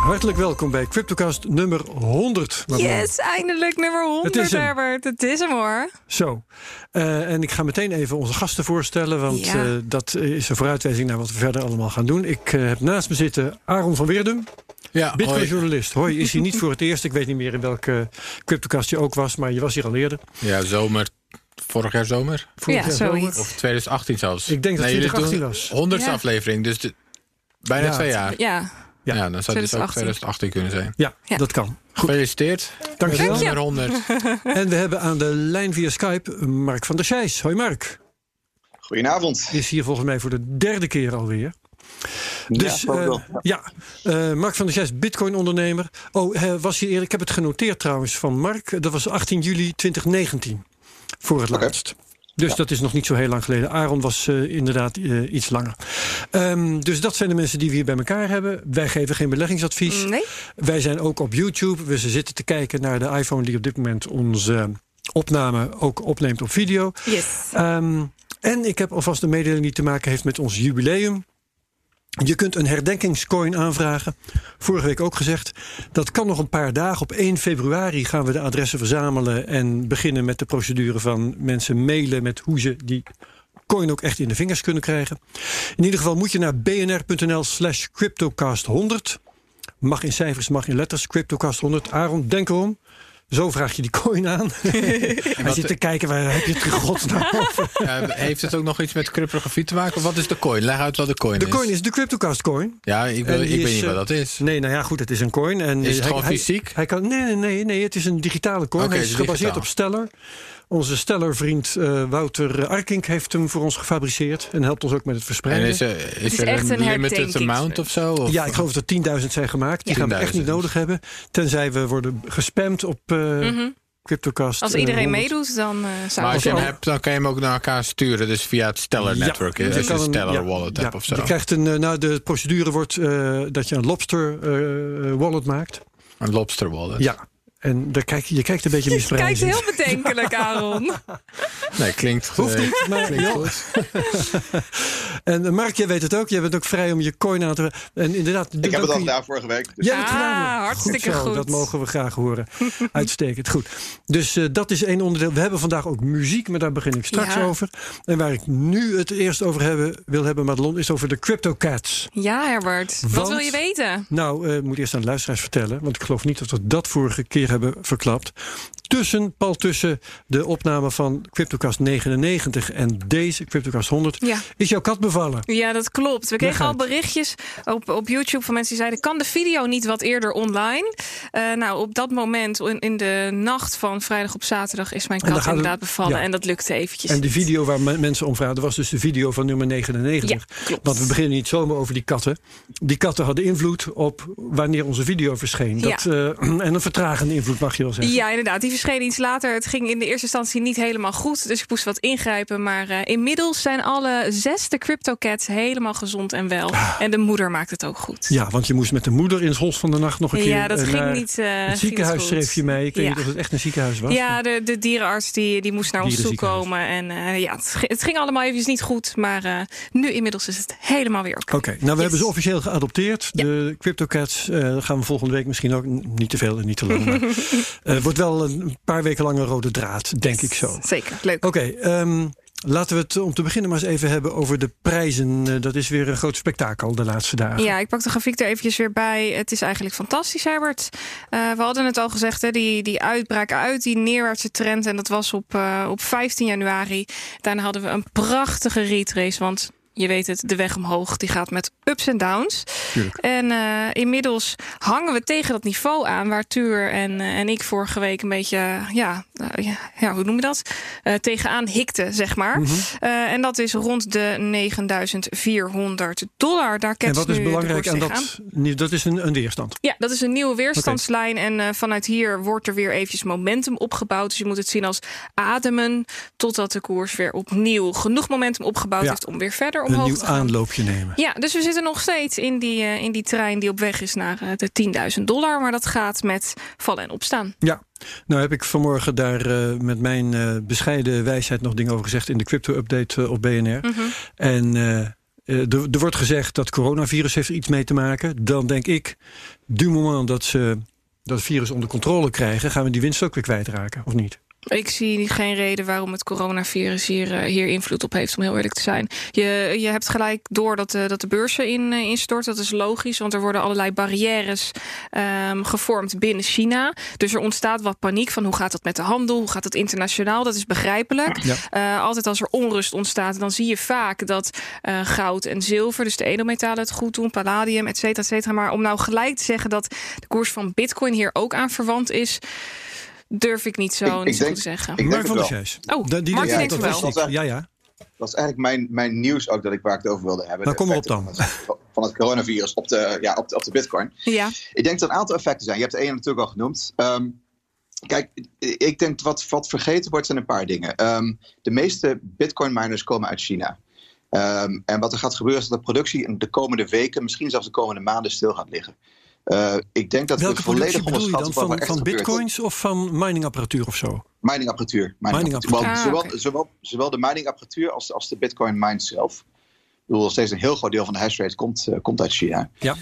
Hartelijk welkom bij CryptoCast nummer 100. Yes, eindelijk nummer 100, Het. Herbert. Het is hem hoor. Zo. Eh, en ik ga meteen even onze gasten voorstellen, want Ja. eh, dat is een vooruitwijzing naar wat we verder allemaal gaan doen. Ik eh, heb naast me zitten Aaron van Weerdum, Ja, Bitcoin-journalist. Hoi, is hier niet voor het eerst. Ik weet niet meer in welke CryptoCast je ook was, maar je was hier al eerder. Ja, zomer. Vorig jaar zomer. Vorig Ja, jaar zoiets. zomer. Of 2018 zelfs. Ik denk dat jullie 2018 doen was. 100 Ja. aflevering, dus de- bijna Ja. twee jaar. Ja, Ja. Ja, dan zou het dus ook 2018. 2018 kunnen zijn. Ja, Ja. dat kan. Goed, Gefeliciteerd. dankjewel. Dank je. Nummer 100. En we hebben aan de lijn via Skype Mark van der Scheijs. Hoi Mark. Goedenavond. Is hier volgens mij voor de derde keer alweer. Dus ja, eh, wel. ja, eh, Mark van der Scheijs, Bitcoin-ondernemer. Oh, eh, was hier eerder, ik heb het genoteerd trouwens van Mark. Dat was 18 juli 2019 voor het Oké. laatst. Dus dat is nog niet zo heel lang geleden. Aaron was eh, inderdaad eh, iets langer. Ehm, dus dat zijn de mensen die we hier bij elkaar hebben. Wij geven geen beleggingsadvies. nee. Wij zijn ook op YouTube. We zitten te kijken naar de iPhone die op dit moment onze opname ook opneemt op video. Yes. Ehm, en ik heb alvast een mededeling die te maken heeft met ons jubileum. Je kunt een herdenkingscoin aanvragen. Vorige week ook gezegd. Dat kan nog een paar dagen. Op 1 februari gaan we de adressen verzamelen. En beginnen met de procedure van mensen mailen met hoe ze die coin ook echt in de vingers kunnen krijgen. In ieder geval moet je naar bnr.nl slash cryptocast100. Mag in cijfers, mag in letters. Cryptocast100. Aaron, denk erom. Zo vraag je die coin aan. Hij zit te kijken, waar heb je het in godsnaam over? Heeft het ook nog iets met cryptografie te maken? Of wat is de coin? Leg uit wat de coin De is. coin is de CryptoCast coin. Ja, ik, wil, ik weet niet wat eh, dat is. Nee, nou ja, goed, het is een coin. En Is het hij- gewoon fysiek? Hij kan, nee, nee, nee, nee, het is een digitale coin. Oké, hij is het is gebaseerd digitaal. op Stellar. Onze Stellar-vriend eh, Wouter Arkink heeft hem voor ons gefabriceerd. En helpt ons ook met het En verspreiden. is, er- is, is er echt een, een limited amount of zo? Of? ja, ik geloof dat er 10.000 zijn gemaakt. Die gaan we echt 10.000. niet nodig hebben. Tenzij we worden gespamd op eh Mhm. CryptoCast. Als eh, iedereen 100. meedoet, dan eh zou Maar als je hem al- hebt, dan kan je hem ook naar elkaar sturen. Dus via het Stellar Ja, Network. je Als je een Stellar ja, Wallet ja, hebt of zo. Je krijgt een, nou, de procedure wordt eh, dat je een Lobster eh, wallet maakt. Een lobster wallet. Ja. En daar kijk, je- je kijkt een beetje Je kijkt misprijzend. heel bedenkelijk, Aaron. Nee, klinkt, Hoeft eh, niet, maar klinkt ja. goed. En eh, Mark, jij weet het ook. Jij bent ook vrij om je coin aan te... En inderdaad, Ik heb het al gedaan vorige week. Dus het Ah, hartstikke zo, goed. Dat mogen we graag horen. Uitstekend, goed. Dus eh, dat is één onderdeel. We hebben vandaag ook muziek, maar daar begin ik straks Ja. over. En waar ik nu het eerst over hebben, wil hebben, Madelon, is over de Crypto Cats. Ja, Herbert. Wat wil je weten? Nou, eh, ik moet eerst aan de luisteraars vertellen, want ik geloof niet dat we dat vorige keer hebben verklapt. Tussen, pal tussen de opname van CryptoCast 99 en deze CryptoCast 100 Ja. is jouw kat bevallen. Ja, dat klopt. We kregen al berichtjes op, op YouTube van mensen die zeiden: kan de video niet wat eerder online? Eh, nou, op dat moment, in, in de nacht van vrijdag op zaterdag, is mijn kat het- inderdaad bevallen. ja. En dat lukte eventjes. En de video waar me- mensen om vragen, was dus de video van nummer 99. Ja, klopt. Want we beginnen niet zomaar over die katten. Die katten hadden invloed op wanneer onze video verscheen. Dat, eh, en een vertragende invloed mag je wel zeggen. Ja, inderdaad. Die verscheen iets later. Het ging in de eerste instantie niet helemaal goed. Dus ik moest wat ingrijpen. Maar eh, inmiddels zijn alle zes de CryptoCats helemaal gezond en wel. En de moeder maakt het ook goed. Ja, want je moest met de moeder in het holst van de nacht nog een keer Ja, dat eh, ging naar niet. eh, ging het ziekenhuis schreef je mij. Ik weet Ja. niet of het echt een ziekenhuis was. Ja, de, de dierenarts die, die moest naar ons toe komen. En eh, ja, het, het ging allemaal even niet goed. Maar eh, nu inmiddels is het helemaal weer oké. Oké, nou we Yes. hebben ze officieel geadopteerd. De CryptoCats eh gaan we volgende week misschien ook niet te veel en niet te lang. maar, eh, wordt wel een paar weken lang een rode draad, denk ik zo. Zeker, leuk. Oké, ehm, laten we het om te beginnen maar eens even hebben over de prijzen. Eh, dat is weer een groot spektakel de laatste dagen. Ja, ik pak de grafiek er eventjes weer bij. Het is eigenlijk fantastisch, Herbert. Eh, we hadden het al gezegd, hè, die, die uitbraak uit, die neerwaartse trend. En dat was op, eh, op 15 januari. Daarna hadden we een prachtige retrace, want... Je weet het, de weg omhoog die gaat met ups en downs. Tuurlijk. En eh, inmiddels hangen we tegen dat niveau aan waar Tuur en, eh, en ik vorige week een beetje, ja, eh, ja, ja, hoe noem je dat? Eh, tegenaan hikten, zeg maar. Mhm. Eh, en dat is rond de 9400 dollar. Daar En wat is belangrijk aan dat? Dat is een, een weerstand. Ja, dat is een nieuwe weerstandslijn. En eh, vanuit hier wordt er weer eventjes momentum opgebouwd. Dus je moet het zien als ademen. Totdat de koers weer opnieuw genoeg momentum opgebouwd Ja. heeft om weer verder Een omhoog nieuw te gaan. aanloopje nemen. Ja, dus we zitten nog steeds in die, in die trein die op weg is naar de 10.000 dollar. Maar dat gaat met vallen en opstaan. Ja, nou heb ik vanmorgen daar eh, met mijn eh, bescheiden wijsheid nog dingen over gezegd in de crypto-update eh, op BNR. Mhm. En er, er wordt gezegd dat coronavirus heeft er iets mee te maken. Dan denk ik, du moment dat ze dat virus onder controle krijgen, gaan we die winst ook weer kwijtraken, of niet? Ik zie geen reden waarom het coronavirus hier, eh, hier invloed op heeft, om heel eerlijk te zijn. Je, je hebt gelijk door dat de, dat de beurzen in, uh, instort. Dat is logisch, want er worden allerlei barrières um, gevormd binnen China. Dus er ontstaat wat paniek van hoe gaat het met de handel, hoe gaat het internationaal. Dat is begrijpelijk. Ja. Uh, altijd als er onrust ontstaat, dan zie je vaak dat goud en zilver, dus de edelmetalen, het goed doen, palladium, et cetera, et cetera. Maar om nou gelijk te zeggen dat de koers van Bitcoin hier ook aan verwant is durf ik niet zo, ik, niet ik denk, te zeggen. Ik Mark van der. Oh, die, die Mark denkt wel. Dat ja, ja. Dat is eigenlijk mijn, mijn nieuws ook dat ik waar ik het over wilde hebben. Nou, kom op dan. Van het, van het, coronavirus op de, ja, op de, op de bitcoin. Ja. Ik denk dat er een aantal effecten zijn. Je hebt de ene natuurlijk al genoemd. Um, kijk, ik denk wat, wat vergeten wordt zijn een paar dingen. Um, de meeste bitcoin miners komen uit China. Um, en wat er gaat gebeuren is dat de productie in de komende weken, misschien zelfs de komende maanden stil gaat liggen. Uh, ik denk dat Welke we volledig bedoel je dan? Van, van bitcoins of van miningapparatuur of zo? Miningapparatuur. Mining ah, zowel, okay. zowel, zowel, de miningapparatuur als, als de bitcoin mine zelf. Ik bedoel, steeds een heel groot deel van de hash rate komt, uh, komt uit China. Ja.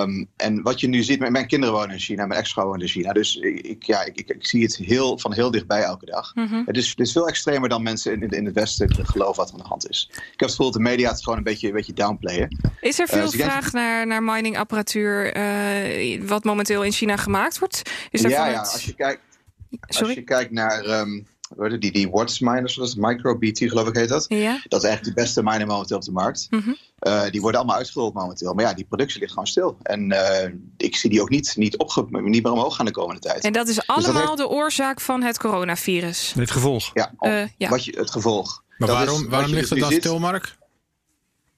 Um, en wat je nu ziet, mijn, mijn kinderen wonen in China, mijn ex-vrouw woont in China. Dus ik, ja, ik, ik, ik, zie het heel, van heel dichtbij elke dag. Mm -hmm. het, is, het is veel extremer dan mensen in, in het Westen geloven wat er aan de hand is. Ik heb het gevoel dat de media het gewoon een beetje, een beetje downplayen. Is er veel uh, dus vraag denk... naar, naar miningapparatuur uh, wat momenteel in China gemaakt wordt? Is ja, ja, als je kijkt, als je kijkt naar... Um, die, die Watts miners, zoals MicroBT geloof ik heet dat. Ja. Dat is eigenlijk de beste miner momenteel op de markt. Mm -hmm. uh, die worden allemaal uitgerold momenteel. Maar ja, die productie ligt gewoon stil. En uh, ik zie die ook niet, niet, opge niet meer omhoog gaan de komende tijd. En dat is allemaal dus dat heeft... de oorzaak van het coronavirus? Het gevolg. Ja, uh, ja. Wat je, het gevolg. Maar dat waarom, is, waarom ligt het dan stil, Mark?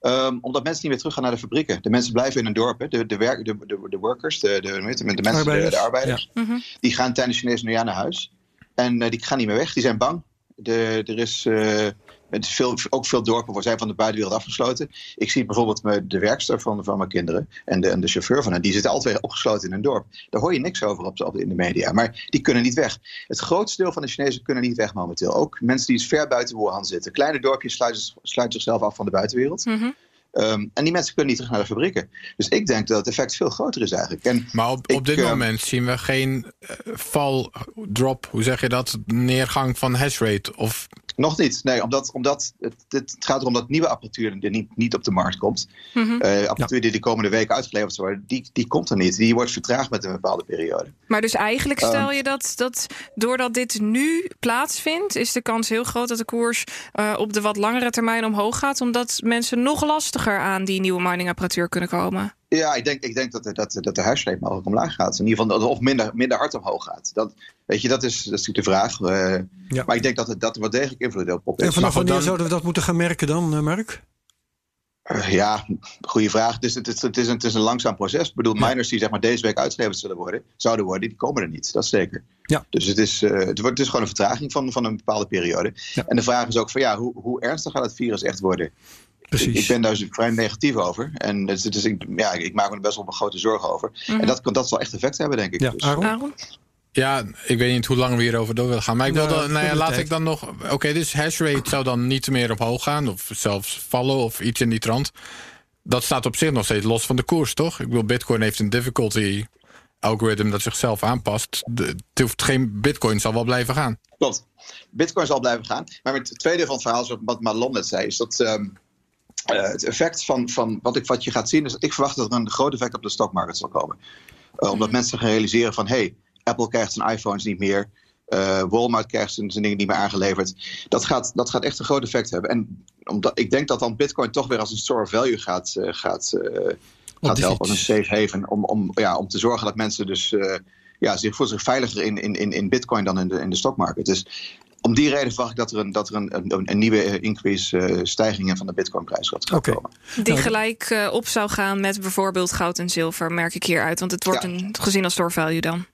Um, omdat mensen niet meer terug gaan naar de fabrieken. De mensen blijven in een dorp. Hè. De, de, werk, de, de, de workers, de, de, de mensen, arbeiders. De, de arbeiders, ja. -hmm. die gaan tijdens Chinese nieuwjaar naar huis. En uh, die gaan niet meer weg, die zijn bang. De, er is uh, veel, ook veel dorpen zijn van de buitenwereld afgesloten. Ik zie bijvoorbeeld de werkster van, van mijn kinderen en de, en de chauffeur van hen. Die zitten altijd opgesloten in een dorp. Daar hoor je niks over op, op, in de media. Maar die kunnen niet weg. Het grootste deel van de Chinezen kunnen niet weg momenteel. Ook mensen die ver buiten Wuhan zitten. Kleine dorpjes sluiten, zichzelf af van de buitenwereld. Mm. Um, en die mensen kunnen niet terug naar de fabrieken. Dus ik denk dat het effect veel groter is eigenlijk. En maar op, ik, op dit uh, moment zien we geen uh, val, drop, hoe zeg je dat, neergang van hashrate? Of... Nog niet, nee, omdat, omdat het, het, gaat erom dat nieuwe apparatuur er niet, niet op de markt komt. Mm -hmm. uh, apparatuur ja. die de komende weken uitgeleverd zal worden, die, die komt er niet. Die wordt vertraagd met een bepaalde periode. Maar dus eigenlijk stel je dat, dat doordat dit nu plaatsvindt, is de kans heel groot dat de koers uh, op de wat langere termijn omhoog gaat, omdat mensen nog lastiger aan die nieuwe miningapparatuur kunnen komen. Ja, ik denk, ik denk dat, dat, dat de mogelijk omlaag gaat. In ieder geval, of minder, minder hard omhoog gaat. Dat, weet je, dat is, dat is natuurlijk de vraag. Uh, ja. Maar ik denk dat het, dat er wel degelijk invloed op heeft. En vanaf wanneer dan... zouden we dat moeten gaan merken dan, uh, Mark? Uh, ja, goede vraag. Dus het, het, het, is een, het is een langzaam proces. Ik bedoel, ja. miners die zeg maar, deze week uitgeleverd zullen worden, zouden worden, die komen er niet. Dat is zeker. Ja. Dus het is, uh, het, wordt, het is gewoon een vertraging van, van een bepaalde periode. Ja. En de vraag is ook van ja, hoe, hoe ernstig gaat het virus echt worden? Precies. Ik, ik ben daar vrij negatief over. En dus, dus ik, ja, ik maak me er best wel een grote zorgen over. Mhm. En dat, dat zal echt effect hebben, denk ik. Ja, dus. Aaron? Aaron? Ja, ik weet niet hoe lang we hierover door willen gaan. Maar ik wil Nou, dan, nou ja, laat ik dan nog... Oké, dus hashrate zou dan niet meer omhoog gaan. Of zelfs vallen of iets in die trant. Dat staat op zich nog steeds los van de koers, toch? Ik bedoel, bitcoin heeft een difficulty algoritme dat zichzelf aanpast. De, het hoeft geen bitcoin zal wel blijven gaan. Klopt. Bitcoin zal blijven gaan. Maar het tweede van het verhaal, zoals wat Madelon net zei, is dat... Um, uh, het effect van, van wat, ik, wat je gaat zien is... Ik verwacht dat er een groot effect op de stockmarket zal komen. Uh, omdat mensen gaan realiseren van... hey, Apple krijgt zijn iPhones niet meer. Uh, Walmart krijgt zijn, zijn dingen niet meer aangeleverd. Dat gaat, dat gaat echt een groot effect hebben. En omdat, ik denk dat dan Bitcoin toch weer als een store of value gaat, gaat, gaat helpen. Als een safe haven. Om, om, ja, om te zorgen dat mensen dus ja, zich voelen zich veiliger in, in, in Bitcoin dan in de, in de stockmarket. Dus om die reden verwacht ik dat er een, dat er een, een, een nieuwe increase uh, stijgingen van de bitcoinprijs gaat okay. komen. Die gelijk uh, op zou gaan met bijvoorbeeld goud en zilver, merk ik hier uit. Want het wordt ja. een, gezien als store value dan.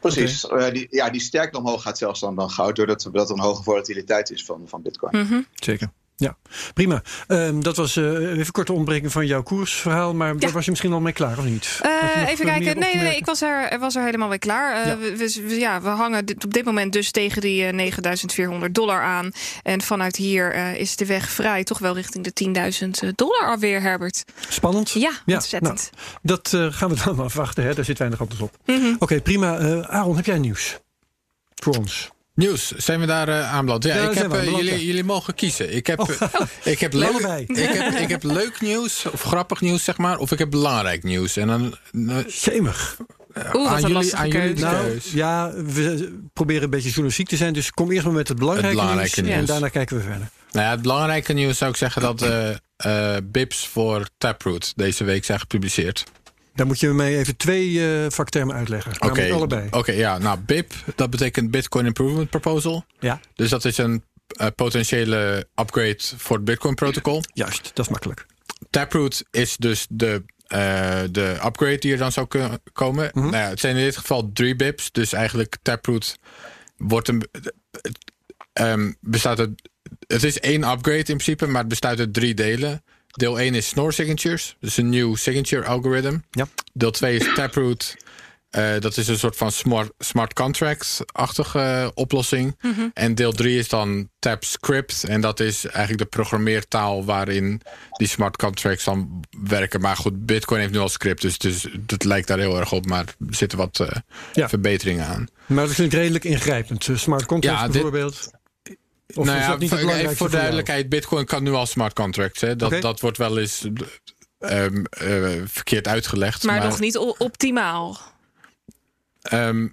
Precies. Okay. Uh, die, ja, die sterker omhoog gaat zelfs dan, dan goud, doordat dat er een hoge volatiliteit is van, van bitcoin. Mm -hmm. Zeker. Ja, prima. Ehm, dat was eh, even een korte ontbreking van jouw koersverhaal. Maar daar was je misschien al mee klaar, of niet? Uh, nog, even eh, kijken. Nee, nee, ik was er, was er helemaal weer klaar. Eh, Ja. we, ja, we hangen dit- op dit moment dus tegen die eh, 9400 dollar aan. En vanuit hier eh, is de weg vrij toch wel richting de 10.000 dollar alweer, Herbert. Spannend? Ja, Ja, ontzettend. Dat eh, gaan we dan maar afwachten. Hè? Daar zit weinig anders op. Mhm. Oké, prima. Eh, Aaron, heb jij nieuws voor ons? Nieuws, zijn we daar eh aanbeland? Ja, Ja, ik heb, eh, aanbeland, jullie, ja. jullie mogen kiezen. Ik heb, eh, ik, heb leuk, ik, heb, ik heb leuk nieuws, of grappig nieuws, zeg maar. Of ik heb belangrijk nieuws. En dan. Oeh, wat aan jullie, aan jullie keuze. de Nou, keus. ja, we proberen een beetje journalistiek te zijn. Dus kom eerst maar met het belangrijke, Het belangrijke nieuws. En daarna kijken we verder. Nou ja, het belangrijke nieuws zou ik zeggen dat eh eh, BIPs voor Taproot deze week zijn gepubliceerd. Dan moet je mij even twee eh, vaktermen uitleggen. Oké, Namelijk allebei. Oké, ja. Nou, BIP, dat betekent Bitcoin Improvement Proposal. Ja, Dus dat is een eh, potentiële upgrade voor het Bitcoin-protocol. juist. Dat is makkelijk. Taproot is dus de, eh, de upgrade die er dan zou kunnen komen. Mhm. nou ja, het zijn in dit geval drie bips. Dus eigenlijk Taproot wordt een. ehm, bestaat uit. Het is één upgrade in principe, maar het bestaat uit drie delen. Deel 1 is Snore Signatures, dus een nieuw signature algorithm. Ja. Deel 2 is Taproot. eh, dat is een soort van smart, smart contract-achtige eh, oplossing. En deel 3 is dan TapScript. En dat is eigenlijk de programmeertaal waarin die smart contracts dan werken. Maar goed, Bitcoin heeft nu al script, dus, dus dat lijkt daar heel erg op. Maar er zitten wat eh, Ja. verbeteringen aan. Maar dat klinkt redelijk ingrijpend. Smart contracts Ja, dit- bijvoorbeeld. Of nou is ja, dat niet het voor, belangrijkste voor jou? duidelijkheid, Bitcoin kan nu al smart contracts. Hè? Dat, dat wordt wel eens ehm, eh, verkeerd uitgelegd. Maar, nog niet optimaal. ehm,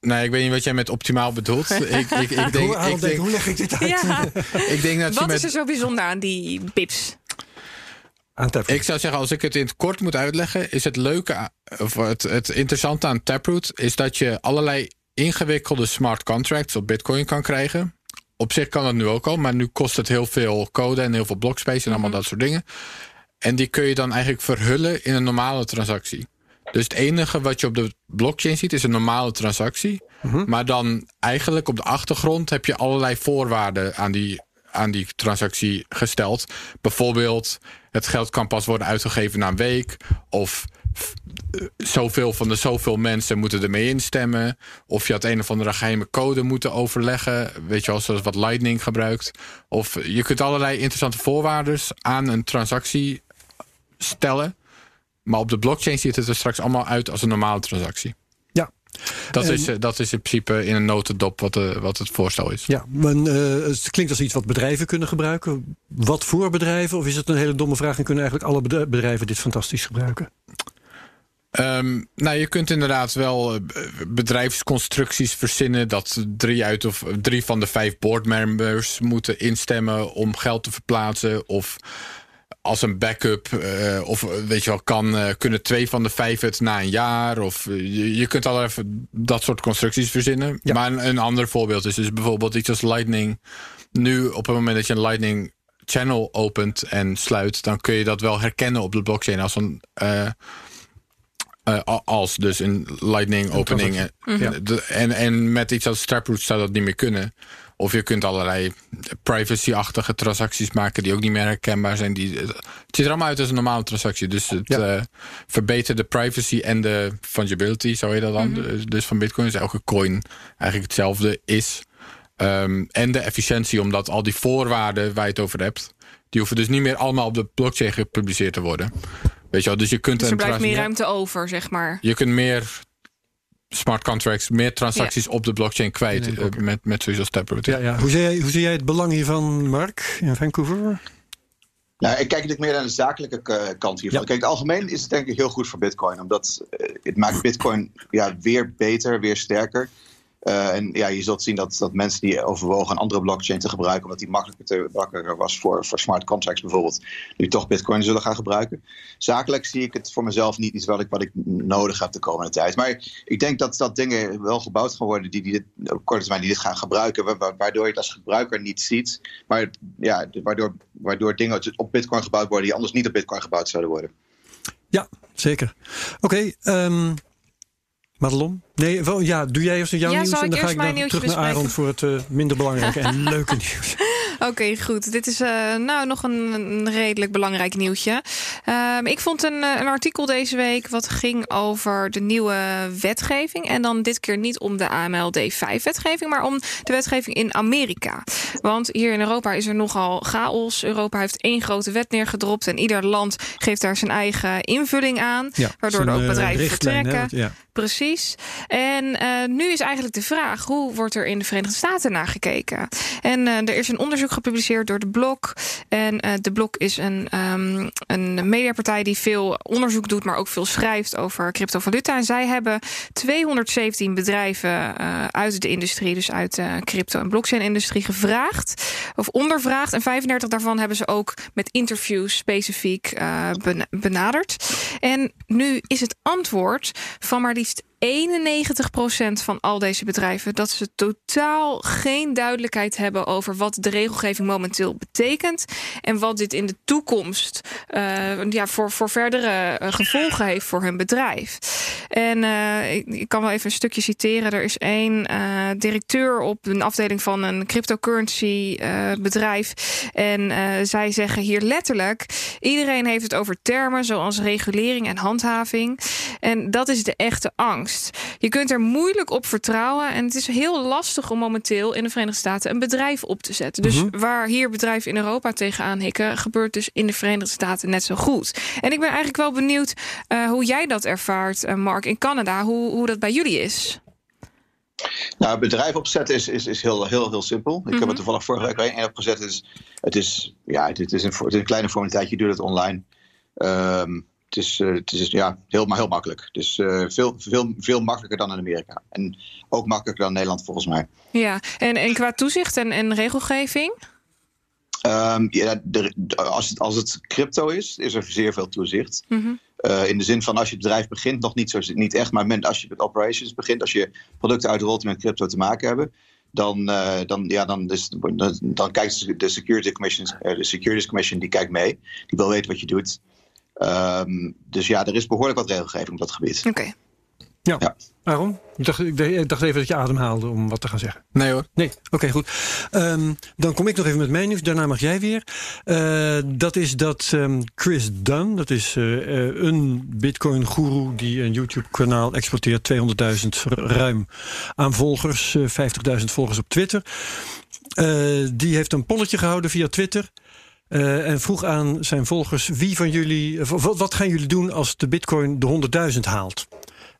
nee, ik weet niet wat jij met optimaal bedoelt. ik, ik, ik, denk, Hoe, ik, denk, denk, hoe leg ik dit uit? Ja, ik denk dat je wat met is er zo bijzonder aan die bips? Taproot. Ik zou zeggen, als ik het in het kort moet uitleggen, is het leuke, of het, het interessante aan Taproot, is dat je allerlei ingewikkelde smart contracts op Bitcoin kan krijgen. Op zich kan dat nu ook al, maar nu kost het heel veel code en heel veel blockspace en allemaal dat soort dingen. En die kun je dan eigenlijk verhullen in een normale transactie. Dus het enige wat je op de blockchain ziet is een normale transactie. Maar dan eigenlijk op de achtergrond heb je allerlei voorwaarden aan die, aan die transactie gesteld. Bijvoorbeeld, het geld kan pas worden uitgegeven na een week. Of zoveel van de zoveel mensen moeten ermee instemmen. Of je had een of andere geheime code moeten overleggen. Weet je wel, zoals wat Lightning gebruikt. Of je kunt allerlei interessante voorwaarden aan een transactie stellen. Maar op de blockchain ziet het er straks allemaal uit als een normale transactie. Dat, En- is, eh, dat is in principe in een notendop wat, de, wat het voorstel is. Ja, maar, eh, het klinkt als iets wat bedrijven kunnen gebruiken. Wat voor bedrijven? Of is het een hele domme vraag en kunnen eigenlijk alle bedri- bedrijven dit fantastisch gebruiken? Ehm, nou, je kunt inderdaad wel eh, bedrijfsconstructies verzinnen dat drie, uit of, drie van de vijf boardmembers moeten instemmen om geld te verplaatsen. Of als een backup, eh, of eh, weet je wel, kan, eh, kunnen twee van de vijf het na een jaar. Of je, je kunt al even dat soort constructies verzinnen. Ja. Maar een, een ander voorbeeld is dus bijvoorbeeld iets als Lightning. Nu, op het moment dat je een Lightning channel opent en sluit, dan kun je dat wel herkennen op de blockchain als een. als dus een lightning opening. de- en, en met iets als Taproot zou dat niet meer kunnen. Of je kunt allerlei privacy-achtige transacties maken die ook niet meer herkenbaar zijn. Die, het ziet er allemaal uit als een normale transactie. Dus het Ja. eh, verbetert de privacy en de fungibility, zou je dat dan. Dus- Dus van Bitcoin is elke coin eigenlijk hetzelfde is. Ehm, en de efficiëntie, omdat al die voorwaarden waar je het over hebt, die hoeven dus niet meer allemaal op de blockchain gepubliceerd te worden. Weet je wel, dus je kunt Dus er blijft meer ruimte over, zeg maar. je kunt meer smart contracts, meer transacties op de blockchain kwijt eh, met, met zoiets als Taproot. Ja, ja. Hoe, zie jij, hoe zie jij het belang hiervan, Mark, in Vancouver? Nou, ik kijk natuurlijk meer naar de zakelijke k- kant hiervan. Ja. Kijk, in het algemeen is het denk ik heel goed voor Bitcoin. Omdat eh, het maakt Bitcoin ja, weer beter, weer sterker. Eh, en ja, je zult zien dat, dat mensen die overwogen een andere blockchain te gebruiken, omdat die makkelijker, te, was voor, voor smart contracts bijvoorbeeld, nu toch Bitcoin zullen gaan gebruiken. Zakelijk zie ik het voor mezelf niet iets wat ik, wat ik nodig heb de komende tijd. Maar ik denk dat, dat dingen wel gebouwd gaan worden die, die op korte termijn die dit gaan gebruiken, wa- wa- waardoor je het als gebruiker niet ziet. Maar ja, waardoor, waardoor dingen op Bitcoin gebouwd worden die anders niet op Bitcoin gebouwd zouden worden. Ja, zeker. Oké, ehm Madelon? Nee, wel, ja, doe jij eerst jouw Ja, nieuws en dan ga ik dan terug naar Aaron voor het eh, minder belangrijke en leuke nieuws. Oké, goed. Dit is uh, nou nog een, een, redelijk belangrijk nieuwtje. Uh, ik vond een, een, artikel deze week wat ging over de nieuwe wetgeving. En dan dit keer niet om de AMLD5-wetgeving, maar om de wetgeving in Amerika. Want hier in Europa is er nogal chaos. Europa heeft één grote wet neergedropt en ieder land geeft daar zijn eigen invulling aan. Ja, waardoor er ook bedrijven vertrekken. Ja. Precies. En uh, nu is eigenlijk de vraag: hoe wordt er in de Verenigde Staten naar gekeken? En uh, er is een onderzoek gepubliceerd door de Blok. En uh, de Blok is een, um, een mediapartij die veel onderzoek doet, maar ook veel schrijft over cryptovaluta. En zij hebben 217 bedrijven uit de industrie, dus uit de crypto- en blockchain-industrie, gevraagd of ondervraagd. En 35 daarvan hebben ze ook met interviews specifiek benaderd. En nu is het antwoord van maar least 91% van al deze bedrijven dat ze totaal geen duidelijkheid hebben over wat de regelgeving momenteel betekent en wat dit in de toekomst uh, ja, voor, voor verdere uh, gevolgen heeft voor hun bedrijf. En ik, ik, kan wel even een stukje citeren. Er is één directeur op een afdeling van een cryptocurrency bedrijf en zij zeggen hier letterlijk: iedereen heeft het over termen zoals regulering en handhaving. En dat is de echte angst. Je kunt er moeilijk op vertrouwen. En het is heel lastig om momenteel in de Verenigde Staten een bedrijf op te zetten. Dus mhm. waar hier bedrijven in Europa tegenaan hikken, gebeurt dus in de Verenigde Staten net zo goed. En ik ben eigenlijk wel benieuwd uh, hoe jij dat ervaart, uh, Mark, in Canada, hoe, hoe dat bij jullie is. Nou, bedrijf opzetten is, is, is heel, heel, heel simpel. Ik heb het mhm. toevallig vorige week al opgezet. Het is, het is, ja, het is, een, het is een kleine formaliteit. Je doet het online. Um, het is, uh, het is ja, heel, heel makkelijk. Dus uh, veel, veel, veel makkelijker dan in Amerika. En ook makkelijker dan Nederland volgens mij. Ja, en, en qua toezicht en, en regelgeving? Um, ja, de, als, het, als het crypto is, is er zeer veel toezicht. Mm -hmm. uh, in de zin van als je het bedrijf begint, nog niet, zo, niet echt, maar als je met operations begint, als je producten uitrolt die met crypto te maken hebben, dan, uh, dan, ja, dan, is, dan, dan kijkt de Security Commission, de Securities Commission die kijkt mee. Die wil weten wat je doet. Um, dus ja, er is behoorlijk wat regelgeving op dat gebied. Oké. Ja. ja. Waarom? Ik dacht, ik dacht even dat je ademhaalde om wat te gaan zeggen. Nee hoor. Nee, oké, goed. Um, dan kom ik nog even met mijn nieuws. Daarna mag jij weer. Uh, dat is dat um, Chris Dunn, dat is uh, een bitcoin-guru... die een YouTube-kanaal exporteert. 200.000 ruim aan volgers. 50.000 volgers op Twitter. die heeft een polletje gehouden via Twitter... Uh, en vroeg aan zijn volgers: wie van jullie, wat, wat gaan jullie doen als de Bitcoin de 100.000 haalt?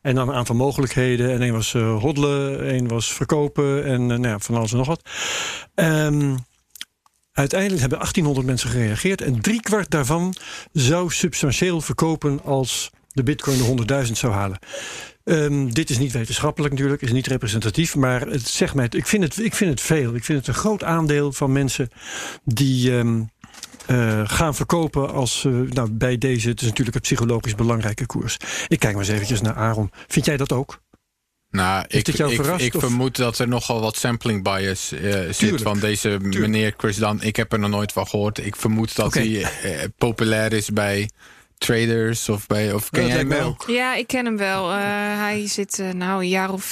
En dan een aantal mogelijkheden. En één was uh, hoddelen, één was verkopen en nou ja, van alles en nog wat. Um, uiteindelijk hebben 1800 mensen gereageerd. En driekwart daarvan zou substantieel verkopen als de Bitcoin de 100.000 zou halen. Um, dit is niet wetenschappelijk natuurlijk, is niet representatief, maar het zegt mij, ik vind het, ik vind het veel. Ik vind het een groot aandeel van mensen die, um, uh, gaan verkopen als uh, nou, bij deze. Het is natuurlijk een psychologisch belangrijke koers. Ik kijk maar eens eventjes naar Aaron. Vind jij dat ook? Nou, ik, ik, ik vermoed dat er nogal wat sampling bias uh, zit van deze meneer Chris Dan. Ik heb er nog nooit van gehoord. Ik vermoed dat okay. hij populair is bij traders of bij of ken jij hem wel? Ja, ik ken hem wel. Uh, hij zit uh, nou een jaar of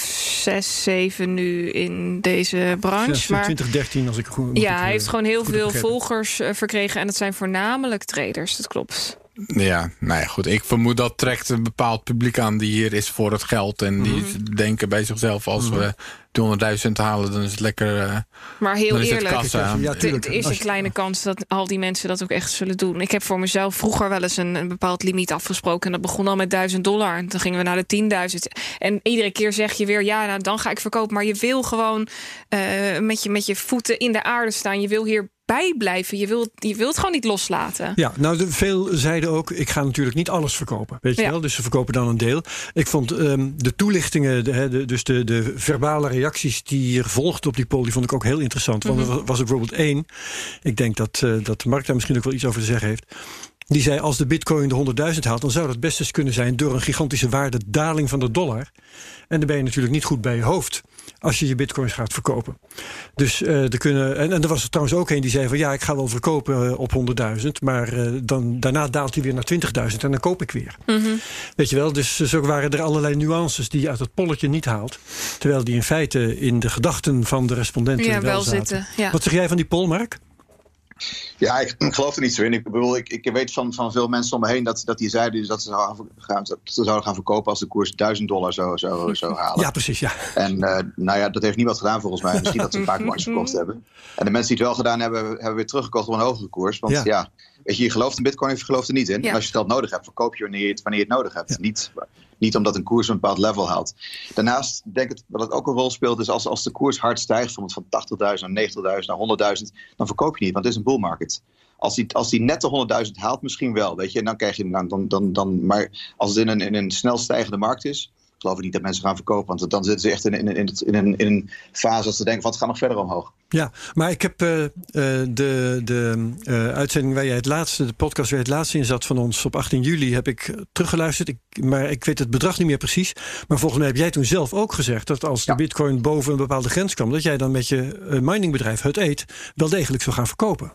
zes, zeven nu in deze branche. Maar 2013 als ik goed. Ja, hij heeft gewoon heel veel volgers uh, verkregen en dat zijn voornamelijk traders. Dat klopt. Ja, nou ja, goed. Ik vermoed dat trekt een bepaald publiek aan die hier is voor het geld. En die mhm. denken bij zichzelf, als mm -hmm. we 200.000 halen, dan is het lekker. Uh, maar heel eerlijk, het, ja, het is een kleine kans dat al die mensen dat ook echt zullen doen. Ik heb voor mezelf vroeger wel eens een, een bepaald limiet afgesproken. En dat begon al met 1000 dollar. En dan gingen we naar de 10.000. En iedere keer zeg je weer, ja, nou, dan ga ik verkopen. Maar je wil gewoon uh, met, je, met je voeten in de aarde staan. Je wil hier bijblijven. Je wilt, je wilt gewoon niet loslaten. Ja, nou, de, veel zeiden ook: ik ga natuurlijk niet alles verkopen. Weet je wel? Dus ze verkopen dan een deel. Ik vond um, de toelichtingen, de, de, dus de, de verbale reacties die er volgden op die poll, die vond ik ook heel interessant. Want mm -hmm. er was er bijvoorbeeld één. Ik denk dat, uh, dat Mark daar misschien ook wel iets over te zeggen heeft. Die zei: als de bitcoin de 100.000 haalt, dan zou dat best eens kunnen zijn door een gigantische waardedaling van de dollar. En dan ben je natuurlijk niet goed bij je hoofd als je je bitcoins gaat verkopen. Dus uh, er kunnen. En, en er was er trouwens ook een die zei van ja, ik ga wel verkopen uh, op 100.000, maar uh, dan, daarna daalt hij weer naar 20.000 en dan koop ik weer. Mm -hmm. Weet je wel, dus zo waren er allerlei nuances die je uit het polletje niet haalt. Terwijl die in feite in de gedachten van de respondenten ja, wel, wel zitten. Ja. Wat zeg jij van die poll, Mark? Ja, ik, ik geloof er niet zo in. Ik bedoel, ik, ik weet van, van veel mensen om me heen dat, dat die zeiden dat ze zouden gaan, dat ze zouden gaan verkopen als de koers 1000 dollar zou, zou, zou halen. Ja, precies, ja. En uh, nou ja, dat heeft niemand gedaan volgens mij. Misschien dat ze een paar verkocht hebben. En de mensen die het wel gedaan hebben, hebben weer teruggekocht op een hogere koers. Want ja, ja weet je, je gelooft in bitcoin of je gelooft er niet in. Ja. En als je het geld nodig hebt, verkoop je wanneer je het, wanneer je het nodig hebt. Ja. Niet, niet omdat een koers een bepaald level haalt. Daarnaast denk ik dat het ook een rol speelt. is als, als de koers hard stijgt, van 80.000 naar 90.000 naar 100.000, dan verkoop je niet, want het is een bull market. Als die, als die net de 100.000 haalt, misschien wel. Weet je, en dan krijg je dan, dan, dan. Maar als het in een, in een snel stijgende markt is, geloof ik niet dat mensen gaan verkopen. Want dan zitten ze echt in, in, in, in, een, in een fase dat ze denken: van het gaat nog verder omhoog. Ja, maar ik heb uh, uh, de, de uh, uitzending waar jij het laatste, de podcast waar je het laatste in zat van ons op 18 juli, heb ik teruggeluisterd. Ik, maar ik weet het bedrag niet meer precies. Maar volgens mij heb jij toen zelf ook gezegd dat als de Bitcoin boven een bepaalde grens kwam, dat jij dan met je miningbedrijf Hut Eet wel degelijk zou gaan verkopen.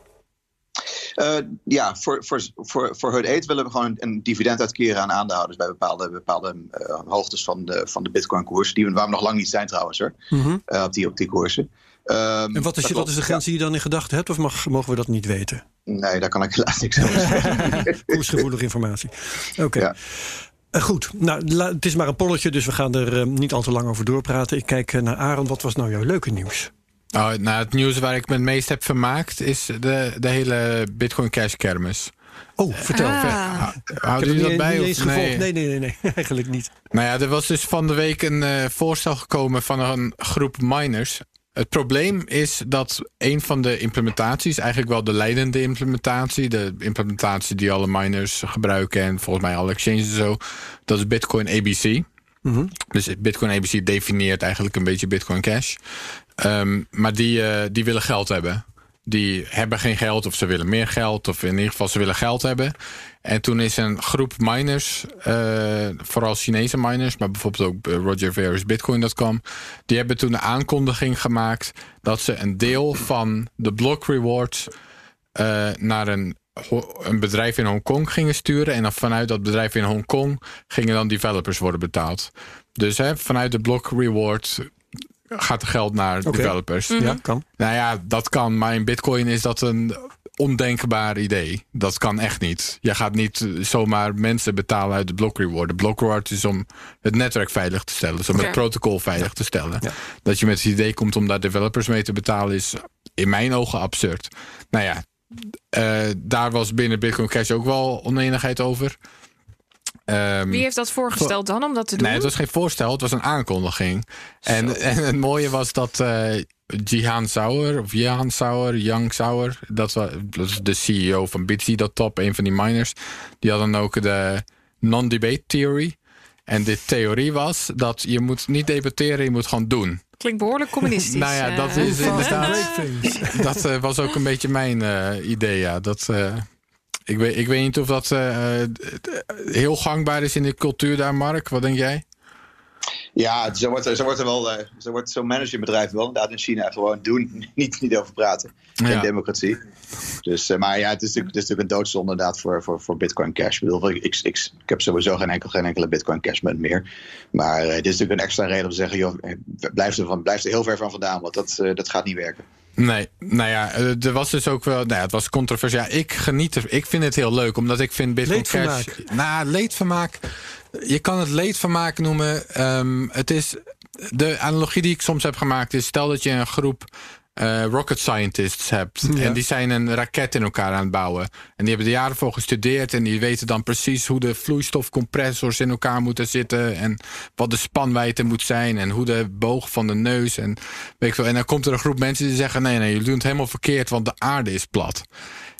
Uh, ja, voor, voor, voor, voor Hut 8 willen we gewoon een dividend uitkeren aan aandeelhouders bij bepaalde, bepaalde uh, hoogtes van de, van de Bitcoin-koers. Die we, waar we nog lang niet zijn trouwens hoor, mm -hmm. uh, op, die, op die koersen. Um, en wat is, wat is de grens die je dan in gedachten hebt, of mag, mogen we dat niet weten? Nee, daar kan ik helaas niks over zeggen. Koersgevoelige informatie. Oké. Okay. Ja. Goed, nou, het is maar een polletje, dus we gaan er niet al te lang over doorpraten. Ik kijk naar Aaron. Wat was nou jouw leuke nieuws? Oh, nou, het nieuws waar ik me het meest heb vermaakt is de, de hele Bitcoin Cash kermis. Oh, vertel. Ah. Houden jullie dat bij? Of? Nee. nee, nee, nee, nee, eigenlijk niet. Nou ja, er was dus van de week een uh, voorstel gekomen van een groep miners. Het probleem is dat een van de implementaties, eigenlijk wel de leidende implementatie, de implementatie die alle miners gebruiken en volgens mij alle exchanges en zo, dat is Bitcoin ABC. Mm -hmm. Dus Bitcoin ABC definieert eigenlijk een beetje Bitcoin Cash. Um, maar die, uh, die willen geld hebben. Die hebben geen geld of ze willen meer geld. Of in ieder geval ze willen geld hebben. En toen is een groep miners, uh, vooral Chinese miners... maar bijvoorbeeld ook eh, Roger Ver's Bitcoin.com... die hebben toen een aankondiging gemaakt... dat ze een deel van de block rewards... Naar een, een bedrijf in Hongkong gingen sturen... en dan vanuit dat bedrijf in Hongkong... gingen dan developers worden betaald. Dus hè, vanuit de block reward gaat er geld naar okay. developers. Mm -hmm. Ja, kan. Nou ja, dat kan. Maar in Bitcoin is dat een ondenkbaar idee. Dat kan echt niet. Je gaat niet zomaar mensen betalen uit de block reward. De block reward is om het netwerk veilig te stellen. Dus om okay. het protocol veilig te stellen. Ja. Dat je met het idee komt om daar developers mee te betalen... is in mijn ogen absurd. Nou ja, uh, daar was binnen Bitcoin Cash ook wel oneenigheid over. Um, Wie heeft dat voorgesteld dan om dat te doen? Nee, het was geen voorstel, het was een aankondiging. En, en, het mooie was dat uh, Jihan Sauer, of Jihan Sauer, Yang Sauer, dat was, dat de CEO van Bitsy.top, een van die miners, die had dan ook de non-debate theory. En de theorie was dat je moet niet debatteren, je moet gewoon doen. Klinkt behoorlijk communistisch. nou ja, dat is inderdaad. dat uh, was ook een beetje mijn uh, idee, ja. Dat, uh, ik weet, ik weet niet of dat uh, heel gangbaar is in de cultuur daar, Mark. Wat denk jij? Ja, zo wordt zo wordt er wel, zo wordt zo'n managementbedrijf wel inderdaad in China gewoon doen, niet, niet over praten. Geen ja. democratie. Dus, maar ja, het is natuurlijk, het is natuurlijk een doodzonde inderdaad voor, voor, voor Bitcoin Cash. Ik, bedoel, ik, ik, ik, heb sowieso geen, enkel, geen enkele Bitcoin Cash meer. Maar uh, dit is natuurlijk een extra reden om te zeggen, joh, blijf er, van, blijf er heel ver van vandaan, want dat, uh, dat gaat niet werken. Nee, nou ja, er was dus ook wel. Nou ja, het was controversieel. Ja, ik geniet er. Ik vind het heel leuk, omdat ik vind Bitcoin leedvermaak. Cash. Nou, leedvermaak. Je kan het leedvermaak noemen. Um, het is. De analogie die ik soms heb gemaakt is: stel dat je een groep uh, rocket scientists hebt. Ja. En die zijn een raket in elkaar aan het bouwen. En die hebben er jaren voor gestudeerd. En die weten dan precies hoe de vloeistofcompressors in elkaar moeten zitten. En wat de spanwijdte moet zijn. En hoe de boog van de neus. En, weet ik veel. en dan komt er een groep mensen die zeggen: nee, nee, jullie doen het helemaal verkeerd, want de aarde is plat.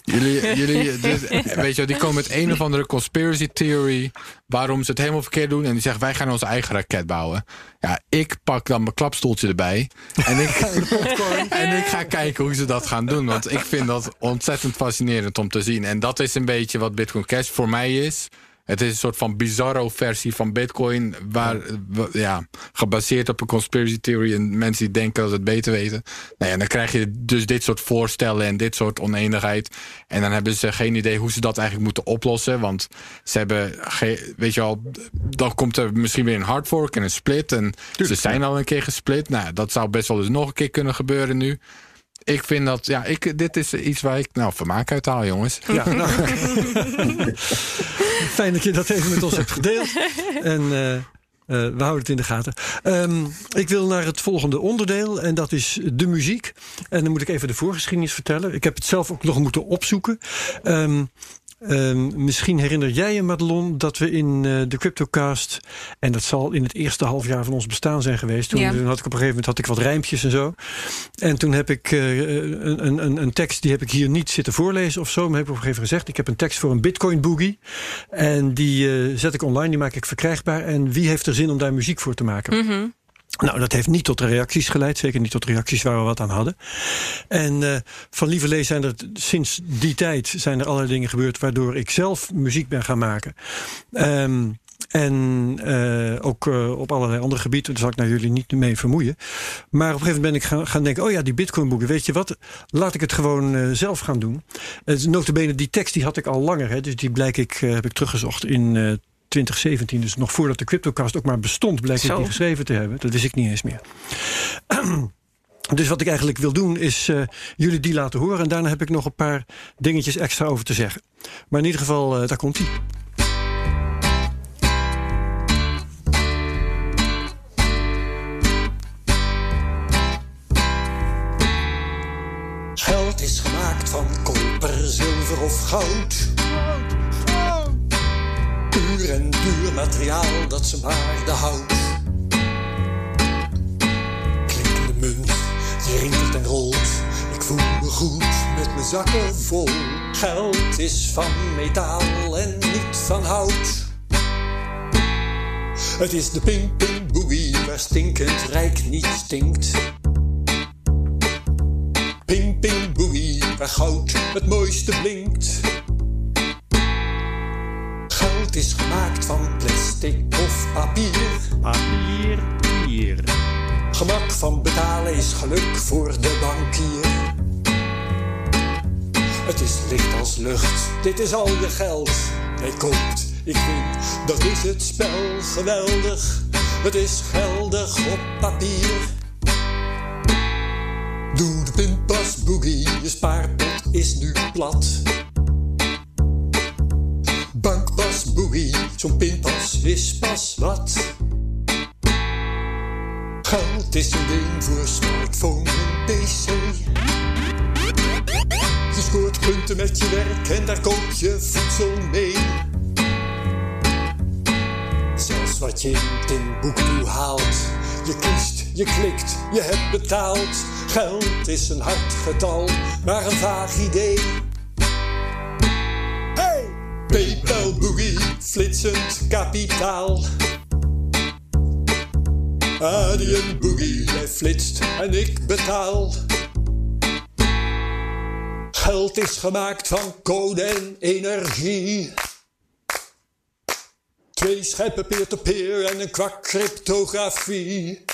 Jullie, jullie dit, weet je, die komen met een of andere conspiracy theory. Waarom ze het helemaal verkeerd doen. En die zeggen: wij gaan onze eigen raket bouwen. Ja, ik pak dan mijn klapstoeltje erbij. En ik, en ik ga kijken hoe ze dat gaan doen. Want ik vind dat ontzettend fascinerend om te zien. En dat is een beetje wat Bitcoin Cash voor mij is. Het is een soort van bizarro versie van Bitcoin. Waar, ja, gebaseerd op een conspiracy theory. En mensen die denken dat ze het beter weten. Nou ja, dan krijg je dus dit soort voorstellen en dit soort oneenigheid. En dan hebben ze geen idee hoe ze dat eigenlijk moeten oplossen. Want ze hebben, weet je al, dan komt er misschien weer een hard fork en een split. En Tuurlijk, ze zijn al een keer gesplit. Nou, dat zou best wel eens nog een keer kunnen gebeuren nu. Ik vind dat, ja, ik, dit is iets waar ik nou vermaak uit haal, jongens. Ja, nou, fijn dat je dat even met ons hebt gedeeld. En eh, eh, we houden het in de gaten. Ehm, ik wil naar het volgende onderdeel en dat is de muziek. En dan moet ik even de voorgeschiedenis vertellen. Ik heb het zelf ook nog moeten opzoeken. Ehm, ehm, misschien herinner jij je, Madelon, dat we in eh, de Cryptocast... en dat zal in het eerste half jaar van ons bestaan zijn geweest... toen, Ja. toen had ik op een gegeven moment had ik wat rijmpjes en zo. En toen heb ik eh, een, een, een- tekst, die heb ik hier niet zitten voorlezen of zo... maar heb ik op een gegeven moment gezegd... ik heb een tekst voor een Bitcoin Boogie... en die eh, zet ik online, die maak ik verkrijgbaar... en wie heeft er zin om daar muziek voor te maken? Mhm. Nou, dat heeft niet tot reacties geleid. Zeker niet tot reacties waar we wat aan hadden. En eh, van Lieverlee zijn er sinds die tijd zijn er allerlei dingen gebeurd waardoor ik zelf muziek ben gaan maken. Ehm, en eh, ook eh, op allerlei andere gebieden, daar zal ik naar jullie niet mee vermoeien. Maar op een gegeven moment ben ik gaan, gaan denken: oh ja, die Bitcoin-boeken, weet je wat? Laat ik het gewoon zelf gaan doen. Uh, notabene, die tekst die had ik al langer, hè, dus die blijk ik, heb ik teruggezocht in. Eh, 2017, dus nog voordat de CryptoCast ook maar bestond, bleek ik die geschreven te hebben. Dat wist ik niet eens meer. Dus wat ik eigenlijk wil doen is eh, jullie die laten horen. En daarna heb ik nog een paar dingetjes extra over te zeggen. Maar in ieder geval, eh, daar komt hij. Geld is gemaakt van koper, zilver of goud. Puur en duur materiaal dat zijn waarde houdt. Klinkende munt, die rinkelt en rolt. Ik voel me goed met mijn zakken vol. Geld is van metaal en niet van hout. Het is de ping ping waar stinkend rijk niet stinkt. Ping ping boogie, waar goud het mooiste blinkt. Goud is gemaakt van plastic of papier. Papier, hier. Gemak van betalen is geluk voor de bankier. Het is licht als lucht, dit is al je geld. Jij koopt, ik vind, dat is het spel geweldig. Het is geldig op papier. Doe de pinpas boogie, je spaarpot is nu plat. Boogie, zo'n pinpas is pas wat. Geld is een ding voor smartphone en pc. Je scoort punten met je werk en daar koop je voedsel mee. Zelfs wat je in Timbuktu haalt. Je kiest, je klikt, je hebt betaald. Geld is een hard getal, maar een vaag idee. Hey! Boogie, flitsend kapitaal. Adyen boogie, jij flitst en ik betaal. Geld is gemaakt van code en energie. Twee schepen peer-to-peer en een kwak cryptografie.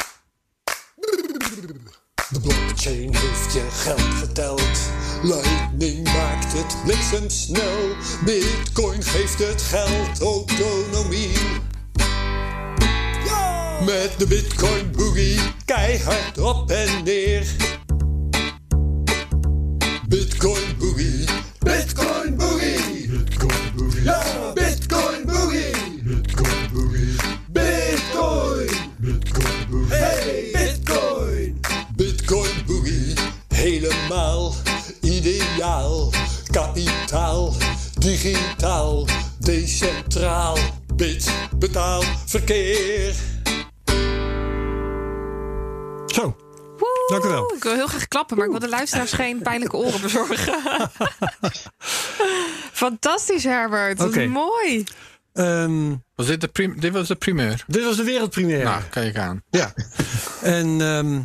De blockchain heeft je geld geteld. Lightning maakt het bliksemsnel. Bitcoin geeft het geld autonomie. Met de Bitcoin boogie keihard op en neer. Bitcoin boogie. Helemaal ideaal. Kapitaal. Digitaal. Decentraal. Bit. Betaal. Verkeer. Zo, Dank u wel. Ik wil heel graag klappen, maar ik wil de luisteraars geen pijnlijke oren bezorgen. Fantastisch, Herbert. Dat Oké. is mooi. Ehm, Was dit, de prim dit was de primeur. dit was de wereldpremière. Nou, kijk aan. Ja. En ehm,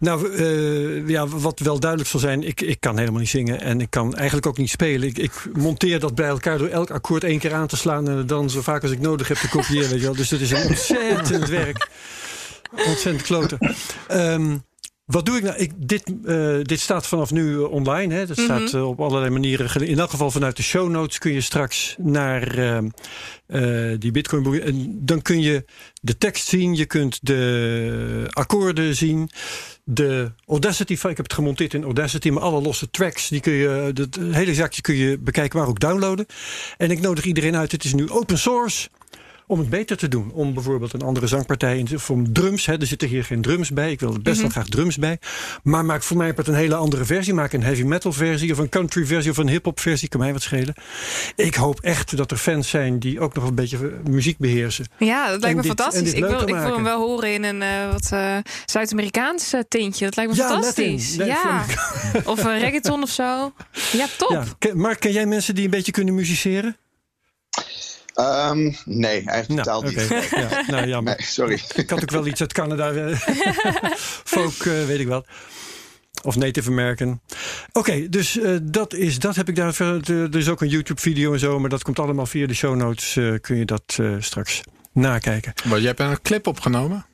nou, eh, ja, wat wel duidelijk zal zijn, ik, ik kan helemaal niet zingen en ik kan eigenlijk ook niet spelen. Ik, ik monteer dat bij elkaar door elk akkoord één keer aan te slaan en dan zo vaak als ik nodig heb te kopiëren. Weet je wel. Dus dat is een ontzettend werk. Ontzettend kloten. Ehm, Wat doe ik nou? Ik, dit, eh, dit staat vanaf nu eh, online. Hè. Dat Mhm. staat eh, op allerlei manieren. In elk geval vanuit de show notes kun je straks naar eh, eh, die Bitcoin. En dan kun je de tekst zien. Je kunt de akkoorden zien. De Audacity, ik heb het gemonteerd in Audacity, maar alle losse tracks, die kun je, het hele zakje kun je bekijken, maar ook downloaden. En ik nodig iedereen uit, het is nu open source om het beter te doen. Om bijvoorbeeld een andere zangpartij, in te- of om drums, hè, er zitten hier geen drums bij, ik wil er best wel graag drums bij. Maar maak voor mij een hele andere versie, maak een heavy metal versie of een country versie of een hip hop versie, kan mij wat schelen. Ik hoop echt dat er fans zijn die ook nog een beetje eh, muziek beheersen. Ja, dat lijkt me dit- fantastisch. Ik wil, ik wil hem wel horen in een eh, wat eh, Zuid-Amerikaans tintje. Dat lijkt me Ja, fantastisch. Nee, ja. Of een reggaeton of zo. Ja, top. Ja. Mark, ken jij mensen die een beetje kunnen musiceren? Ehm, nee, eigenlijk totaal oké. niet. Ja, nou, jammer. Nee, sorry. Ik had ook wel iets uit Canada. eh, Folk, eh, weet ik wel. Of Native American. Oké, dus eh, dat is dat heb ik daar. Er is ook een YouTube-video en zo, maar dat komt allemaal via de show notes. eh, kun je dat eh, straks nakijken. Maar je hebt een clip opgenomen?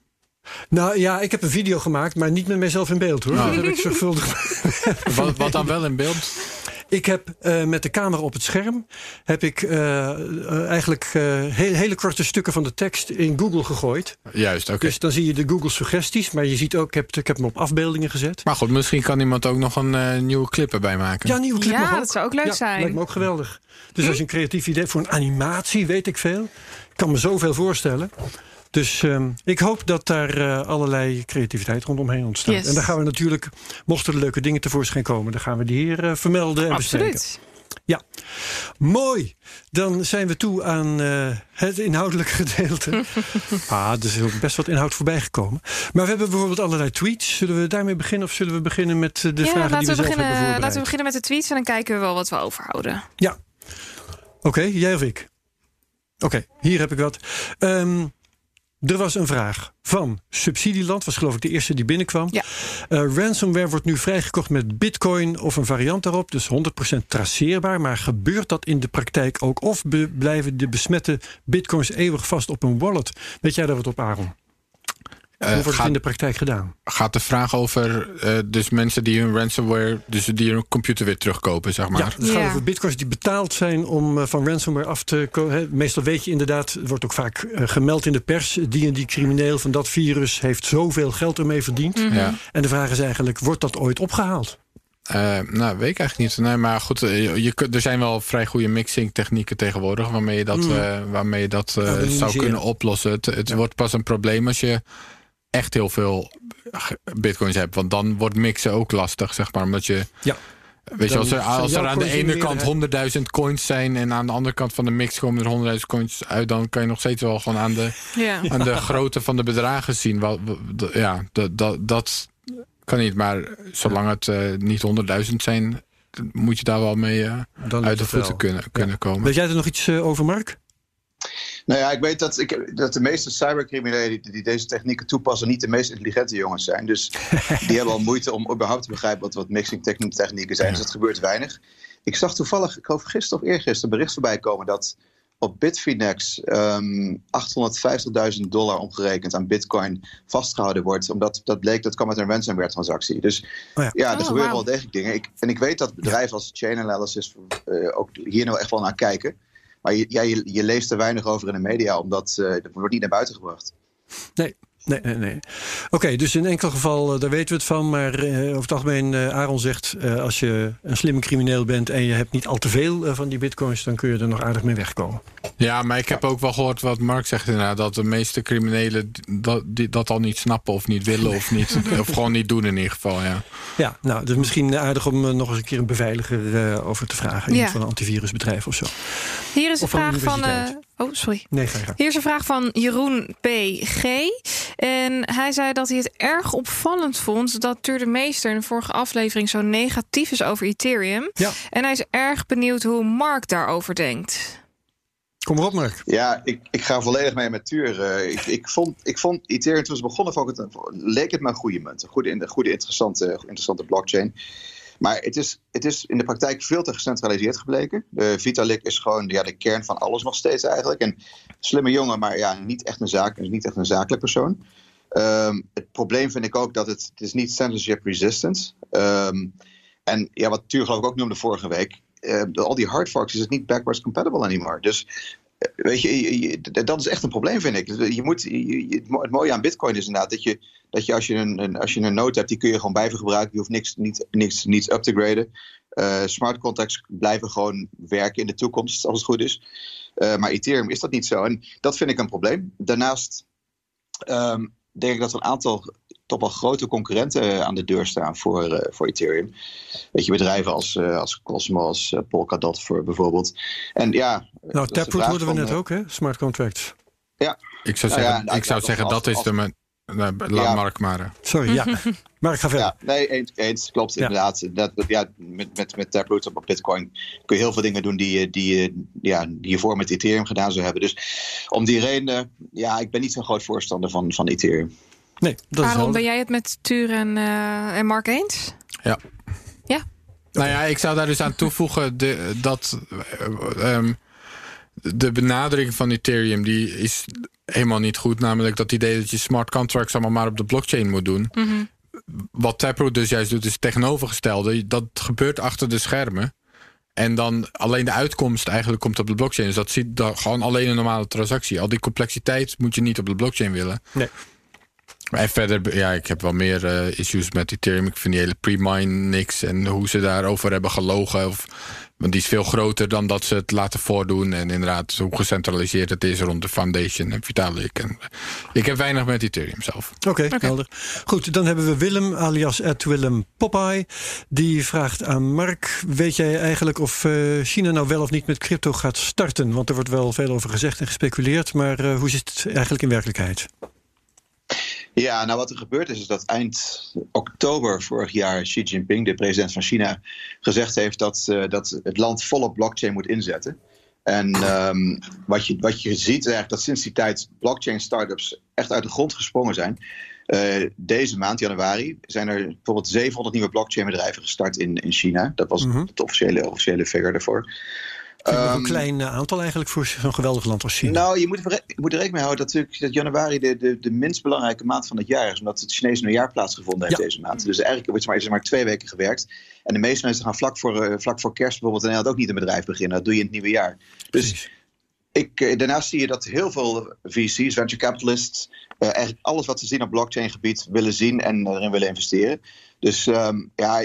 Nou ja, ik heb een video gemaakt, maar niet met mijzelf in beeld hoor. Oh. Dat heb ik zorgvuldig. Wat, wat dan wel in beeld? Ik heb eh, met de camera op het scherm heb ik eh, eh, eigenlijk eh, he- hele korte stukken van de tekst in Google gegooid. Juist, oké. Dus dan zie je de Google suggesties, maar je ziet ook, ik heb, ik heb hem op afbeeldingen gezet. Maar goed, misschien kan iemand ook nog een eh, nieuwe clip erbij maken. Ja, een nieuwe clip Ja, mag ook. dat zou ook leuk ja, zijn. Lijkt me ook geweldig. Dus als je een creatief idee hebt voor een animatie, weet ik veel. Ik kan me zoveel voorstellen. Dus ehm, ik hoop dat daar eh, allerlei creativiteit rondomheen ontstaat. Yes. En dan gaan we natuurlijk, mochten er leuke dingen tevoorschijn komen, dan gaan we die hier eh, vermelden en bespreken. Absoluut. Mooi. Dan zijn we toe aan eh, het inhoudelijke gedeelte. ah, er is ook best wat inhoud voorbij gekomen. Maar we hebben bijvoorbeeld allerlei tweets. Zullen we daarmee beginnen of zullen we beginnen met de ja, vragen laten die we, we zelf hebben beginnen, voorbereid? laten we beginnen met de tweets en dan kijken we wel wat we overhouden. Ja. Oké, jij of ik? Oké, hier heb ik wat. Ehm, er was een vraag van Subsidieland, was geloof ik de eerste die binnenkwam. Ja. Eh, ransomware wordt nu vrijgekocht met bitcoin of een variant daarop, dus 100% traceerbaar. Maar gebeurt dat in de praktijk ook? Of blijven de besmette bitcoins eeuwig vast op een wallet? Weet jij daar wat op, Aaron? Eh, Hoe wordt het gaat, in de praktijk gedaan? gaat de vraag over eh, dus mensen die hun ransomware, dus die hun computer weer terugkopen, zeg maar. Ja, het gaat Ja. over bitcoins die betaald zijn om eh, van ransomware af te komen. Meestal weet je inderdaad, er wordt ook vaak eh, gemeld in de pers... die en die crimineel van dat virus heeft zoveel geld ermee verdiend. Ja. En de vraag is eigenlijk, wordt dat ooit opgehaald? Eh, nou, weet ik eigenlijk niet. Nee, maar goed, je, er zijn wel vrij goede mixing technieken tegenwoordig waarmee je dat, Mm. waarmee je dat eh, zou kunnen oplossen. Het, het wordt pas een probleem als je echt heel veel bitcoins hebt. Want dan wordt mixen ook lastig, zeg maar. Omdat je. Ja. Weet je, als er, als er aan de ene kant 100.000 coins zijn en aan de andere kant van de mix komen er 100.000 coins uit, dan kan je nog steeds wel gewoon aan de, Ja. aan de grootte van de bedragen zien. Wat, wat- ja, dat, dat, dat kan niet. Maar zolang het eh, niet 100.000 zijn, moet je daar wel mee eh, Dan uit de voeten kunnen, kunnen komen. Weet jij er nog iets eh, over, Mark? Nou ja, ik weet dat, ik, dat de meeste cybercriminelen die, die deze technieken toepassen, niet de meest intelligente jongens zijn. Dus die hebben al moeite om überhaupt te begrijpen wat, wat mixing techni- technieken zijn. Dus dat gebeurt weinig. Ik zag toevallig, ik geloof gisteren of eergisteren, een bericht voorbij komen dat op Bitfinex ehm 850.000 dollar omgerekend aan bitcoin vastgehouden wordt. Omdat dat bleek, dat kwam uit een ransomware transactie. Dus Oh ja. ja, er Oh, gebeuren wel degelijk dingen. Ik, en ik weet dat bedrijven als Chain Analysis eh, ook hier nou echt wel naar kijken. Maar je, je, leest er weinig over in de media, omdat eh, dat wordt niet naar buiten gebracht. Nee. Nee, nee. Oké, dus in enkel geval, eh, daar weten we het van. Maar eh, over het algemeen, eh, Aaron zegt... als je een slimme crimineel bent en je hebt niet al te veel van die bitcoins... dan kun je er nog aardig mee wegkomen. Ja, maar ik heb ook wel gehoord wat Mark zegt inderdaad. Dat de meeste criminelen dat, die, dat al niet snappen of niet willen of niet. of gewoon niet doen in ieder geval, ja. Ja, nou, is misschien aardig om eh, nog eens een keer een beveiliger eh, over te vragen. Ja. Iemand van een antivirusbedrijf of zo. Hier is een vraag van. eh, oh, sorry. Nee, ga je. Hier is een vraag van Jeroen PG. En hij zei dat hij het erg opvallend vond dat Tuur de Meester in de vorige aflevering zo negatief is over Ethereum. Ja, En hij is erg benieuwd hoe Mark daarover denkt. Kom erop, Mark. Ja, ik, ik ga volledig mee met Tuur. Eh, ik, ik, vond, ik vond Ethereum toen ze begonnen, vond het, een- leek het me een goede munt. Een goede, een goede interessante, interessante blockchain. Maar het is, het is in de praktijk veel te gecentraliseerd gebleken. Vitalik is gewoon ja, de kern van alles nog steeds eigenlijk. En slimme jongen, maar ja, niet echt een zaak, niet echt een zakelijk persoon. Ehm, het probleem vind ik ook dat het, het is niet censorship resistant. Um, en ja, wat Tuur geloof ik ook noemde vorige week. Uh, al die hard forks is het niet backwards compatible anymore. Dus weet je, dat is echt een probleem, vind ik. Je moet, het mooie aan Bitcoin is inderdaad dat je, dat je als je een, als je een node hebt, die kun je gewoon blijven gebruiken. Je hoeft niks, niet, niks, niets up te graden. Uh, smart contracts blijven gewoon werken in de toekomst, als het goed is. Maar Ethereum is dat niet zo. En dat vind ik een probleem. Daarnaast um, denk ik dat er een aantal toch wel grote concurrenten aan de deur staan voor, uh, voor Ethereum. Weet je, bedrijven als, uh, als Cosmos, uh, Polkadot voor bijvoorbeeld. En ja. Nou, Taproot hoorden we net ook, hè? Smart contracts. Ja. Ik zou zeggen, nou ja, ik zou zeggen als, dat als, is de. Nee, laat ja. Mark maar. Sorry, ja. Mark, ga verder. Ja, nee, eens, eens klopt ja. inderdaad. Dat, ja, met, met, met Taproot op Bitcoin kun je heel veel dingen doen die, die, ja, die je voor met Ethereum gedaan zou hebben. Dus om die reden, ja, ik ben niet zo'n groot voorstander van, van Ethereum. Nee, dat Waarom ben jij het met Tuur en, uh, en Mark eens? Ja. Ja. Nou ja, ik zou daar dus aan toevoegen de, dat um, de benadering van Ethereum die is helemaal niet goed. Namelijk dat idee dat je smart contracts allemaal maar op de blockchain moet doen. Mm -hmm. Wat Taproot dus juist doet, is het tegenovergestelde. Dat gebeurt achter de schermen. En dan alleen de uitkomst eigenlijk komt op de blockchain. Dus dat ziet dan gewoon alleen een normale transactie. Al die complexiteit moet je niet op de blockchain willen. Nee. En verder, ja, ik heb wel meer uh, issues met Ethereum. Ik vind die hele pre-mine niks en hoe ze daarover hebben gelogen. Of, want die is veel groter dan dat ze het laten voordoen. En inderdaad, hoe gecentraliseerd het is rond de foundation en Vitalik. En, ik heb weinig met Ethereum zelf. Oké, okay, okay. helder. Goed, dan hebben we Willem, alias Ed Willem Popeye. Die vraagt aan Mark, weet jij eigenlijk of uh, China nou wel of niet met crypto gaat starten? Want er wordt wel veel over gezegd en gespeculeerd. Maar uh, hoe zit het eigenlijk in werkelijkheid? Ja, nou wat er gebeurd is, is dat eind oktober vorig jaar Xi Jinping, de president van China, gezegd heeft dat, uh, dat het land volop blockchain moet inzetten. En um, wat, je, wat je ziet is eigenlijk dat sinds die tijd blockchain startups echt uit de grond gesprongen zijn. Uh, deze maand, januari, zijn er bijvoorbeeld 700 nieuwe blockchain bedrijven gestart in, in China. Dat was mm -hmm. het officiële, officiële figure daarvoor. Nog een klein uh, aantal eigenlijk voor zo'n geweldig land als China. Nou, je moet, er, je moet er rekening mee houden dat, natuurlijk, dat januari de, de, de minst belangrijke maand van het jaar is. Omdat het Chinese nieuwjaar plaatsgevonden heeft Ja. deze maand. Dus eigenlijk wordt er maar, is er maar twee weken gewerkt. En de meeste mensen gaan vlak voor, uh, vlak voor kerst bijvoorbeeld in Nederland ook niet een bedrijf beginnen. Dat doe je in het nieuwe jaar. Dus Precies. ik, eh, daarnaast zie je dat heel veel VC's, venture capitalists, eh, eigenlijk alles wat ze zien op blockchain gebied willen zien en erin willen investeren. Dus um, ja,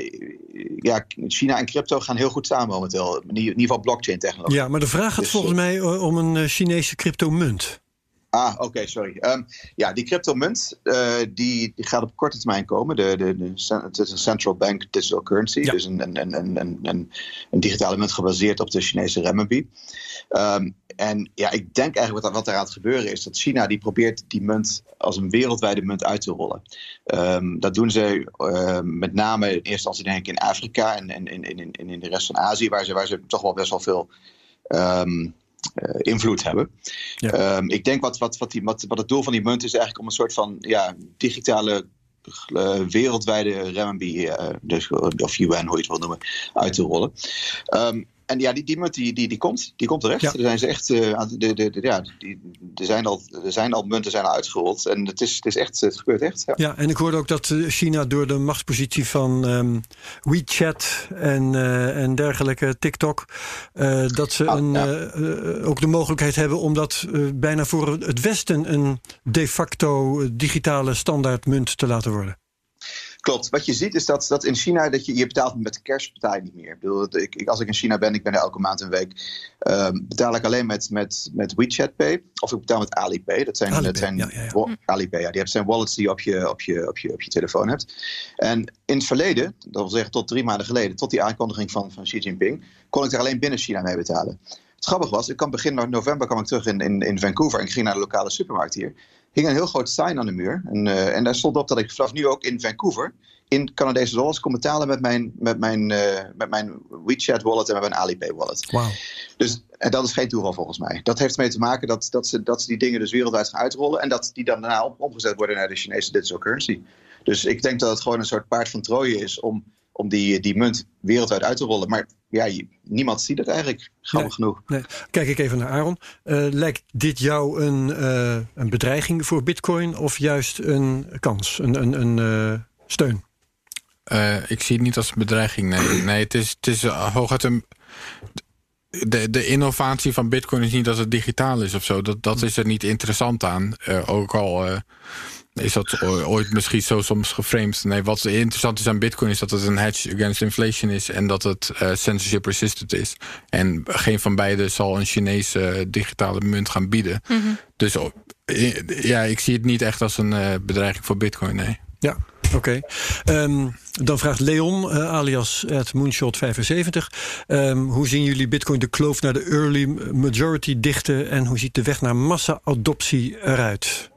ja, China en crypto gaan heel goed samen momenteel. In ieder geval blockchain technologie. Ja, maar de vraag gaat Dus, volgens eh, mij uh, om een uh, Chinese cryptomunt. Ah, oké, okay, sorry. Um, ja, die cryptomunt uh, die, die gaat op korte termijn komen. De, de, de, het is een central bank digital currency. Ja. Dus een, een digitale munt gebaseerd op de Chinese renminbi. Um, en ja, ik denk eigenlijk wat, wat er aan het gebeuren is... dat China die probeert die munt als een wereldwijde munt uit te rollen. Um, dat doen ze uh, met name in eerste instantie denk ik in Afrika... en in, in, in, in de rest van Azië, waar ze, waar ze toch wel best wel veel... Um, uh, invloed hebben. Ja. Um, ik denk wat, wat, wat, die, wat, wat het doel van die munt is eigenlijk om een soort van ja, digitale uh, wereldwijde renminbi, uh, dus, of yuan, hoe je het wil noemen, uit te rollen. En ja, die, die munt die, die, die, komt, die komt terecht. Ja. Er zijn ze echt, uh, de, de, de, ja, die, er, zijn al, er zijn al munten zijn al uitgerold. En het is, het is echt, het gebeurt echt. Ja. ja, en ik hoorde ook dat eh, China door de machtspositie van um, WeChat en, uh, en dergelijke, TikTok, uh, dat ze Ah, een, ja. ook de mogelijkheid hebben om dat bijna voor het Westen een de facto digitale standaardmunt te laten worden. Klopt. Wat je ziet is dat, dat in China dat je, je betaalt met betaal je niet meer. Ik bedoel, ik, ik, als ik in China ben, ik ben er elke maand een week, um, betaal ik alleen met, met, met WeChat Pay of ik betaal met Alipay. Dat zijn, Alipay, dat zijn ja, ja, ja. Alipay, ja, die zijn wallets die je op je, op, je, op, je, op je telefoon hebt. En in het verleden, dat wil zeggen tot drie maanden geleden, tot die aankondiging van, van Xi Jinping, kon ik er alleen binnen China mee betalen. Het grappige was, ik kwam begin november kwam ik terug in, in, in Vancouver en ik ging naar de lokale supermarkt hier. Hing een heel groot sign aan de muur. En, uh, en daar stond op dat ik vanaf nu ook in Vancouver in Canadese dollars kon betalen met mijn, met mijn, uh, met mijn WeChat wallet en met mijn Alipay wallet. Wow. Dus en dat is geen toeval volgens mij. Dat heeft ermee te maken dat, dat, ze, dat ze die dingen dus wereldwijd gaan uitrollen. En dat die dan daarna op, omgezet worden naar de Chinese digital currency. Dus ik denk dat het gewoon een soort paard van Troje is om om die, die munt wereldwijd uit te rollen. Maar ja, niemand ziet het eigenlijk, grappig Nee. genoeg. Nee. Kijk ik even naar Aaron. Eh, lijkt dit jou een, eh, een bedreiging voor Bitcoin of juist een kans, een, een, een eh, steun? Eh, ik zie het niet als een bedreiging. Nee, nee het is, het is eh, hooguit een. De, de innovatie van Bitcoin is niet dat het digitaal is of zo. Dat, dat is er niet interessant aan. Eh, ook al eh, is dat ooit misschien zo soms geframed. Nee, wat interessant is aan Bitcoin is dat het een hedge against inflation is. En dat het eh, censorship resistant is. En geen van beide zal een Chinese eh, digitale munt gaan bieden. Dus oh, eh, ja, ik zie het niet echt als een eh, bedreiging voor Bitcoin. Nee. Ja, oké. Ehm, dan vraagt Leon, eh, alias at Moonshot75. ehm, hoe zien jullie Bitcoin de kloof naar de early majority dichten en hoe ziet de weg naar massa-adoptie eruit?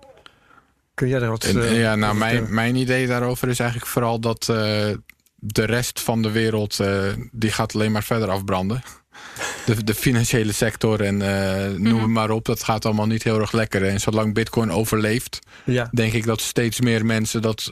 Kun jij daar wat En, eh, ja, nou, mijn, mijn idee daarover is eigenlijk vooral dat eh, de rest van de wereld eh, die gaat alleen maar verder afbranden. De, de financiële sector en eh, noem het maar op, dat gaat allemaal niet heel erg lekker. En zolang Bitcoin overleeft, Ja, denk ik dat steeds meer mensen dat,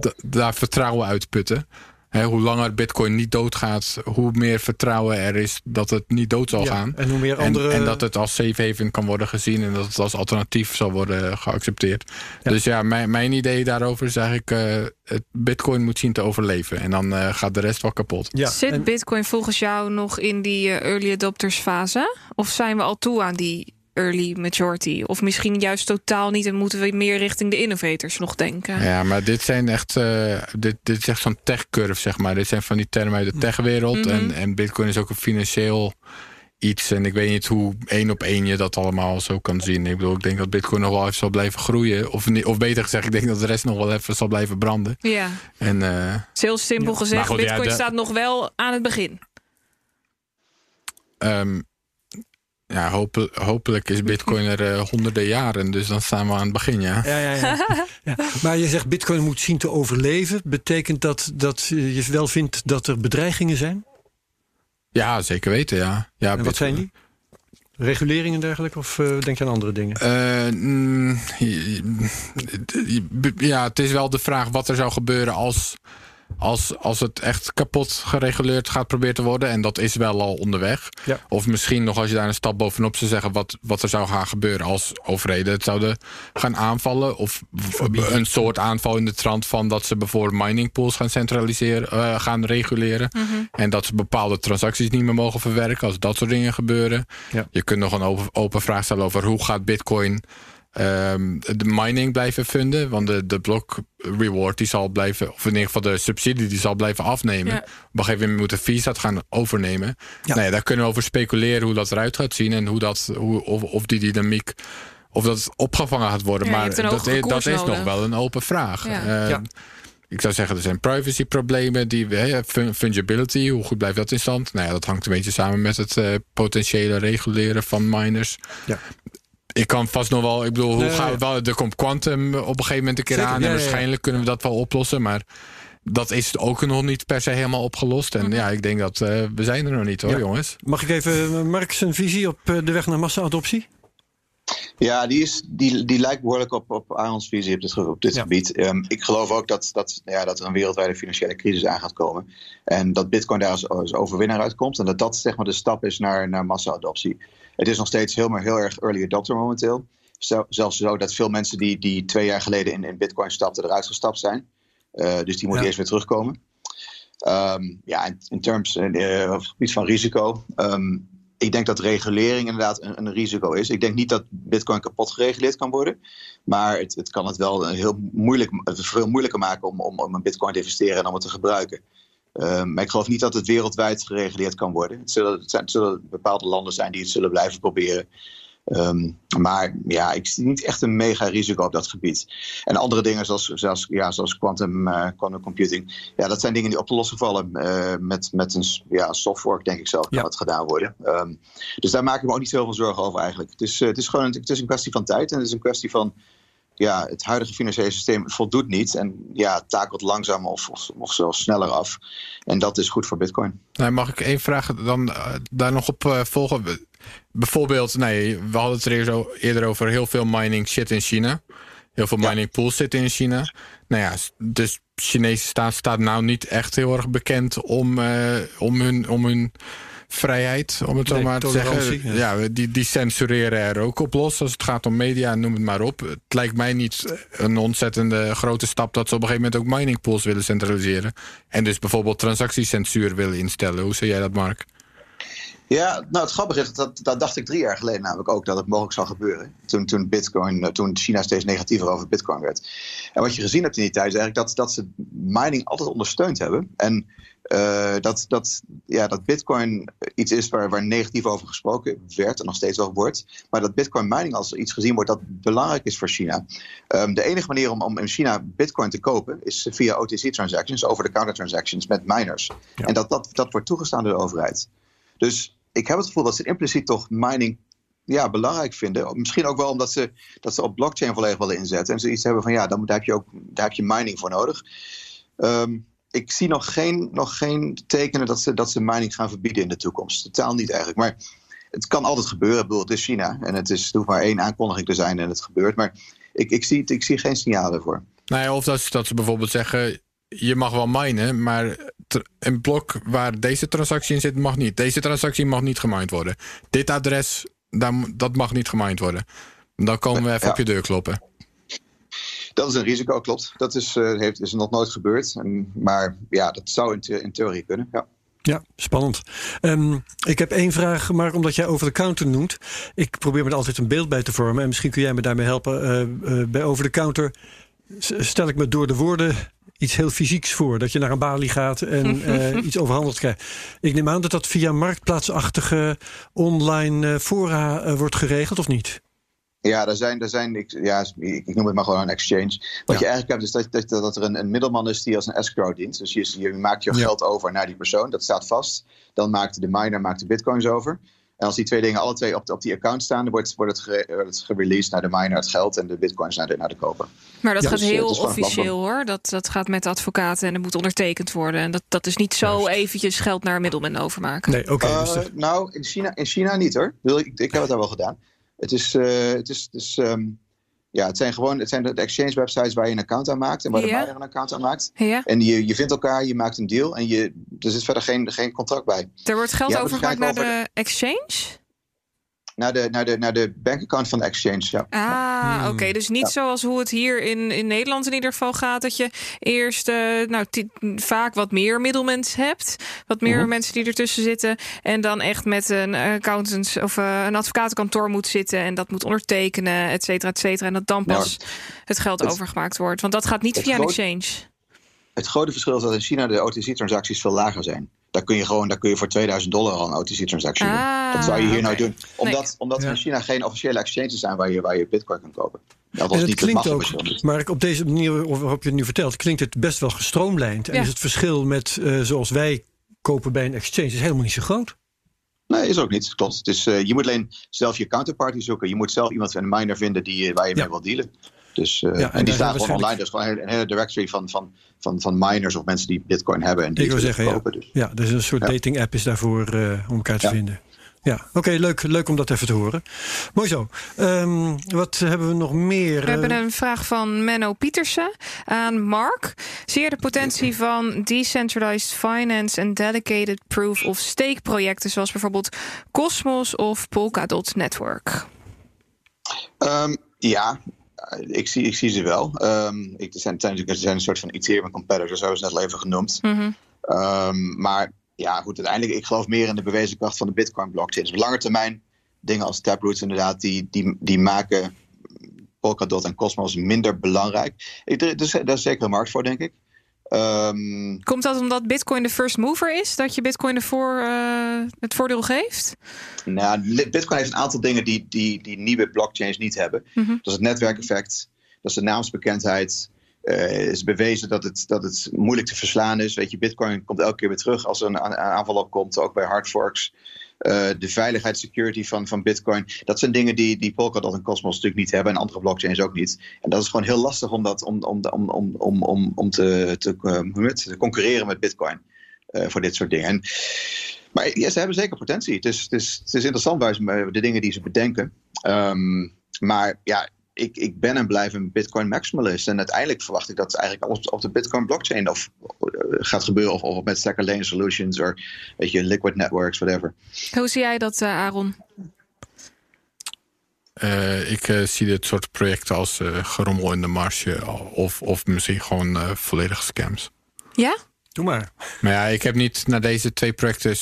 d- daar vertrouwen uitputten. Hè, hoe langer Bitcoin niet doodgaat, hoe meer vertrouwen er is dat het niet dood zal ja. gaan. En hoe meer En, andere... en dat het als safe haven kan worden gezien en dat het als alternatief zal worden geaccepteerd. Ja. Dus ja, mijn, mijn idee daarover is eigenlijk: eh, het Bitcoin moet zien te overleven. En dan eh, gaat de rest wel kapot. ja, Zit en- Bitcoin volgens jou nog in die eh, early adopters fase? Of zijn we al toe aan die early majority? Of misschien juist totaal niet en moeten we meer richting de innovators nog denken? Ja, maar dit zijn echt. eh, dit, dit is echt zo'n tech-curve, zeg maar. Dit zijn van die termen uit de techwereld. Mhm. en, en Bitcoin is ook een financieel iets. En ik weet niet hoe één op één je dat allemaal zo kan zien. Ik bedoel, ik denk dat Bitcoin nog wel even zal blijven groeien. Of, niet- of beter gezegd, ik denk dat de rest nog wel even zal blijven branden. Ja, En. eh, het is heel simpel gezegd. Ja, Bitcoin de- staat nog wel aan het begin. Ehm, ja, hope- hopelijk is Bitcoin er eh, honderden jaren. Dus dan staan we aan het begin, ja. Ja, ja, ja. ja. Maar je zegt Bitcoin moet zien te overleven. Betekent dat dat je wel vindt dat er bedreigingen zijn? Ja, zeker weten, ja. ja En wat Bitcoin- zijn die? Reguleringen en dergelijke? Of eh, denk je aan andere dingen? Eh, mm, ja, het is wel de vraag wat er zou gebeuren als, als, als het echt kapot gereguleerd gaat proberen te worden. En dat is wel al onderweg. Ja. Of misschien nog als je daar een stap bovenop zou zeggen wat, wat er zou gaan gebeuren als overheden het zouden gaan aanvallen. Of een soort aanval in de trant van dat ze bijvoorbeeld miningpools gaan centraliseren, eh, gaan reguleren. En dat ze bepaalde transacties niet meer mogen verwerken als dat soort dingen gebeuren. Ja. Je kunt nog een open, open vraag stellen over hoe gaat Bitcoin ehm, de mining blijven funden. Want de, de block reward die zal blijven, of in ieder geval de subsidie die zal blijven afnemen. Ja. Op een gegeven moment moet de fees dat gaan overnemen. Ja. Nou ja, daar kunnen we over speculeren hoe dat eruit gaat zien en hoe dat, hoe, of, of die dynamiek. Of dat opgevangen gaat worden. Maar dat, is, dat is nog wel een open vraag. Ja. Eh, Ja. Ik zou zeggen, er zijn privacy-problemen. Die, fungibility, hoe goed blijft dat in stand? Nou ja, dat hangt een beetje samen met het eh, potentiële reguleren van miners. Ja. Ik kan vast nog wel, ik bedoel, hoe Nee, gaan we wel, er komt quantum op een gegeven moment een keer Zeker, aan. en ja, ja. waarschijnlijk kunnen we dat wel oplossen. Maar dat is ook nog niet per se helemaal opgelost. En ja, ik denk dat eh, we zijn er nog niet hoor, Ja. jongens. Mag ik even eh, Mark zijn visie op eh, de weg naar massa-adoptie? Ja, die, is, die, die lijkt behoorlijk op, op Arons visie op dit, ge- op dit Ja. gebied. Ehm, ik geloof ook dat, dat, ja, dat er een wereldwijde financiële crisis aan gaat komen. En dat Bitcoin daar als, als overwinnaar uitkomt. En dat dat zeg maar, de stap is naar, naar massa-adoptie. Het is nog steeds heel, maar heel erg early adopter momenteel. Zel- zelfs zo dat veel mensen die, die twee jaar geleden in, in Bitcoin stapten, eruit gestapt zijn. Eh, dus die moeten Ja. eerst weer terugkomen. Ehm, ja, in, in terms eh, op het gebied van risico. ehm, ik denk dat regulering inderdaad een, een risico is. Ik denk niet dat Bitcoin kapot gereguleerd kan worden. Maar het, het kan het wel heel moeilijk, veel moeilijker maken om, om, om een Bitcoin te investeren en om het te gebruiken. Ehm, maar ik geloof niet dat het wereldwijd gereguleerd kan worden. Het zullen bepaalde landen zijn die het zullen blijven proberen. Ehm, maar ja, ik zie niet echt een mega risico op dat gebied. En andere dingen zoals, zoals, ja, zoals quantum, eh, quantum computing. Ja, dat zijn dingen die op te lossen vallen. eh, met, met een ja, software, denk ik zelf, kan Ja. het gedaan worden. Ehm, dus daar maak ik me ook niet zoveel zorgen over eigenlijk. Het is, eh, het is gewoon het is een kwestie van tijd. En het is een kwestie van... Ja, het huidige financiële systeem voldoet niet. En ja, het takelt langzaam of, of, of zelfs sneller af. En dat is goed voor bitcoin. Nou, mag ik één vraag dan eh, daar nog op eh, volgen? Bijvoorbeeld, nee, we hadden het er eerder o- eerder over heel veel mining shit in China. heel veel mining pools zitten in China. Nou ja, de Chinese staat staat nou niet echt heel erg bekend om, uh, om, hun, om hun vrijheid, om het zo Nee, maar te zeggen. Ja, die, die censureren er ook op los als het gaat om media, noem het maar op. Het lijkt mij niet een ontzettende grote stap dat ze op een gegeven moment ook mining pools willen centraliseren. En dus bijvoorbeeld transactiecensuur willen instellen. Hoe zie jij dat, Mark? Ja, nou het grappige is, dat, dat dacht ik drie jaar geleden namelijk ook dat het mogelijk zou gebeuren. Toen, toen, Bitcoin, eh, toen China steeds negatiever over Bitcoin werd. En wat je gezien hebt in die tijd is eigenlijk dat, dat ze mining altijd ondersteund hebben. En uh, dat, dat, ja, dat Bitcoin iets is waar, waar negatief over gesproken werd en nog steeds over wordt. Maar dat Bitcoin mining als iets gezien wordt dat belangrijk is voor China. Um, de enige manier om, om in China Bitcoin te kopen is via OTC-transactions, over-the-counter transactions met miners. Ja. En dat, dat, dat wordt toegestaan door de overheid. Dus ik heb het gevoel dat ze impliciet toch mining ja, belangrijk vinden. Misschien ook wel omdat ze, dat ze op blockchain volledig willen inzetten. En ze iets hebben van ja, dan, daar, heb je ook, daar heb je mining voor nodig. Um, ik zie nog geen, nog geen tekenen dat ze, dat ze mining gaan verbieden in de toekomst. Totaal niet eigenlijk. Maar het kan altijd gebeuren. Ik bedoel, het is China. En het, is, het hoeft maar één aankondiging te zijn en het gebeurt. Maar ik, ik, zie, ik zie geen signalen ervoor. Nou of dat, dat ze bijvoorbeeld zeggen... je mag wel minen, maar een blok waar deze transactie in zit mag niet. Deze transactie mag niet gemined worden. Dit adres, dat mag niet gemined worden. Dan komen we even ja. op je deur kloppen. Dat is een risico, klopt. Dat is, uh, heeft, is nog nooit gebeurd. En, maar ja, dat zou in, theorie kunnen. Ja. Ja, spannend. Um, ik heb één vraag, maar omdat jij over de counter noemt. Ik probeer me er altijd een beeld bij te vormen. En misschien kun jij me daarmee helpen. Uh, uh, bij over de counter stel ik me door de woorden iets heel fysieks voor. Dat je naar een balie gaat en uh, iets overhandigd krijgt. Ik neem aan dat dat via marktplaatsachtige online fora uh, wordt geregeld, of niet? Ja, er zijn, er zijn ik, ja, ik noem het maar gewoon een exchange. Wat ja. je eigenlijk hebt is dat, dat, dat er een, een, middelman is die als een escrow dient. Dus je, je maakt je ja. geld over naar die persoon, dat staat vast. Dan maakt de miner maakt de bitcoins over. En als die twee dingen alle twee op, de, op die account staan, dan wordt, wordt het, ge, wordt het gereleased naar de miner het geld en de bitcoins naar de, naar de koper. Maar dat ja, gaat dus, heel dus officieel hoor. Dat, dat gaat met advocaten en dat moet ondertekend worden. En dat, dat is niet zo Juist. eventjes geld naar een middelman overmaken. Nee, oké. Okay, dus uh, nou, in China, in China niet hoor. Ik, ik heb het daar wel gedaan. Het is, uh, het is, het is um, ja, het zijn gewoon het zijn de exchange websites waar je een account aan maakt en waar de miner een account aan maakt. En je, je vindt elkaar, je maakt een deal en je, er zit verder geen, geen contract bij. Er wordt geld Ja, overgemaakt naar de exchange? Naar de, naar de, naar de bankaccount van de exchange, ja. Ah, Hmm. oké. Dus niet Ja. zoals hoe het hier in, in Nederland in ieder geval gaat. Dat je eerst eh, nou, vaak wat meer middelmens hebt. Wat meer Mhm. mensen die ertussen zitten. En dan echt met een accountant of eh, een advocatenkantoor moet zitten. En dat moet ondertekenen, et cetera, et cetera. En dat dan Nou, pas het geld het- overgemaakt wordt. Want dat gaat niet via een exchange. Het grote verschil is dat in China de OTC-transacties veel lager zijn. Daar kun je gewoon daar kun je voor 2000 dollar al een OTC-transactie doen. Ah, Dat zou je hier nou doen. Omdat, omdat Ja. in China geen officiële exchanges zijn waar je, waar je bitcoin kan kopen. Dat was En het niet klinkt het ook, maar op deze manier waarop je het nu vertelt, klinkt het best wel gestroomlijnd. En is het verschil met uh, zoals wij kopen bij een exchange is helemaal niet zo groot. Nee, is ook niet. Klopt. Dus uh, je moet alleen zelf je counterparty zoeken. Je moet zelf iemand, een miner vinden die, waar je Ja. mee wil dealen. Dus, uh, Ja, en die staan gewoon waarschijnlijk- online. Is gewoon een hele, directory van, van, van, van miners of mensen die bitcoin hebben. En die Ik wil zeggen, ja. kopen. Dus. Ja, dus een soort Ja. dating app is daarvoor uh, om elkaar te Ja. vinden. Ja, oké, leuk, leuk om dat even te horen. Mooi zo. Um, wat hebben we nog meer? We hebben een vraag van Menno Pietersen aan Mark. Zie je de potentie van decentralized finance en dedicated proof of stake projecten zoals bijvoorbeeld Cosmos of Polkadot Network? Um, ja, ik zie, ik zie ze wel. Um, ik, er, zijn, er, zijn, er zijn een soort van Ethereum competitors, zo is het net al even genoemd. Mm -hmm. um, maar ja, goed, uiteindelijk, ik geloof meer in de bewezen kracht van de Bitcoin-blockchain. Dus op lange termijn, dingen als Taproot inderdaad, die, die, die maken Polkadot en Cosmos minder belangrijk. Ik, er, er, is zeker een markt voor, denk ik. Um, Komt dat omdat Bitcoin de first mover is? Dat je Bitcoin ervoor, uh, het voordeel geeft? Nou, Bitcoin heeft een aantal dingen die, die, die nieuwe blockchains niet hebben. Mm -hmm. Dat is het netwerkeffect, dat is de naamsbekendheid. Uh, is bewezen dat het, dat het moeilijk te verslaan is. Weet je, Bitcoin komt elke keer weer terug als er een, een aanval opkomt, ook bij hard forks. Uh, de veiligheid, security van, van Bitcoin. Dat zijn dingen die, die Polkadot en Cosmos natuurlijk niet hebben en andere blockchains ook niet. En dat is gewoon heel lastig om, dat, om, om, om, om, om, om, te, uh, te concurreren met Bitcoin uh, voor dit soort dingen. En, maar ja, ze hebben zeker potentie. Het is, het is, het is interessant bij de dingen die ze bedenken. Um, maar ja, ik, ik ben en blijf een Bitcoin maximalist. En uiteindelijk verwacht ik dat eigenlijk alles op de Bitcoin blockchain of, uh, gaat gebeuren. Of, of met second lane solutions of weet je, liquid networks, whatever. Hoe zie jij dat, uh, Aaron? Uh, ik uh, zie dit soort projecten als uh, gerommel in de marge of, of misschien gewoon volledige scams. Ja? Doe maar. Maar ja, ik heb niet naar deze twee projecten,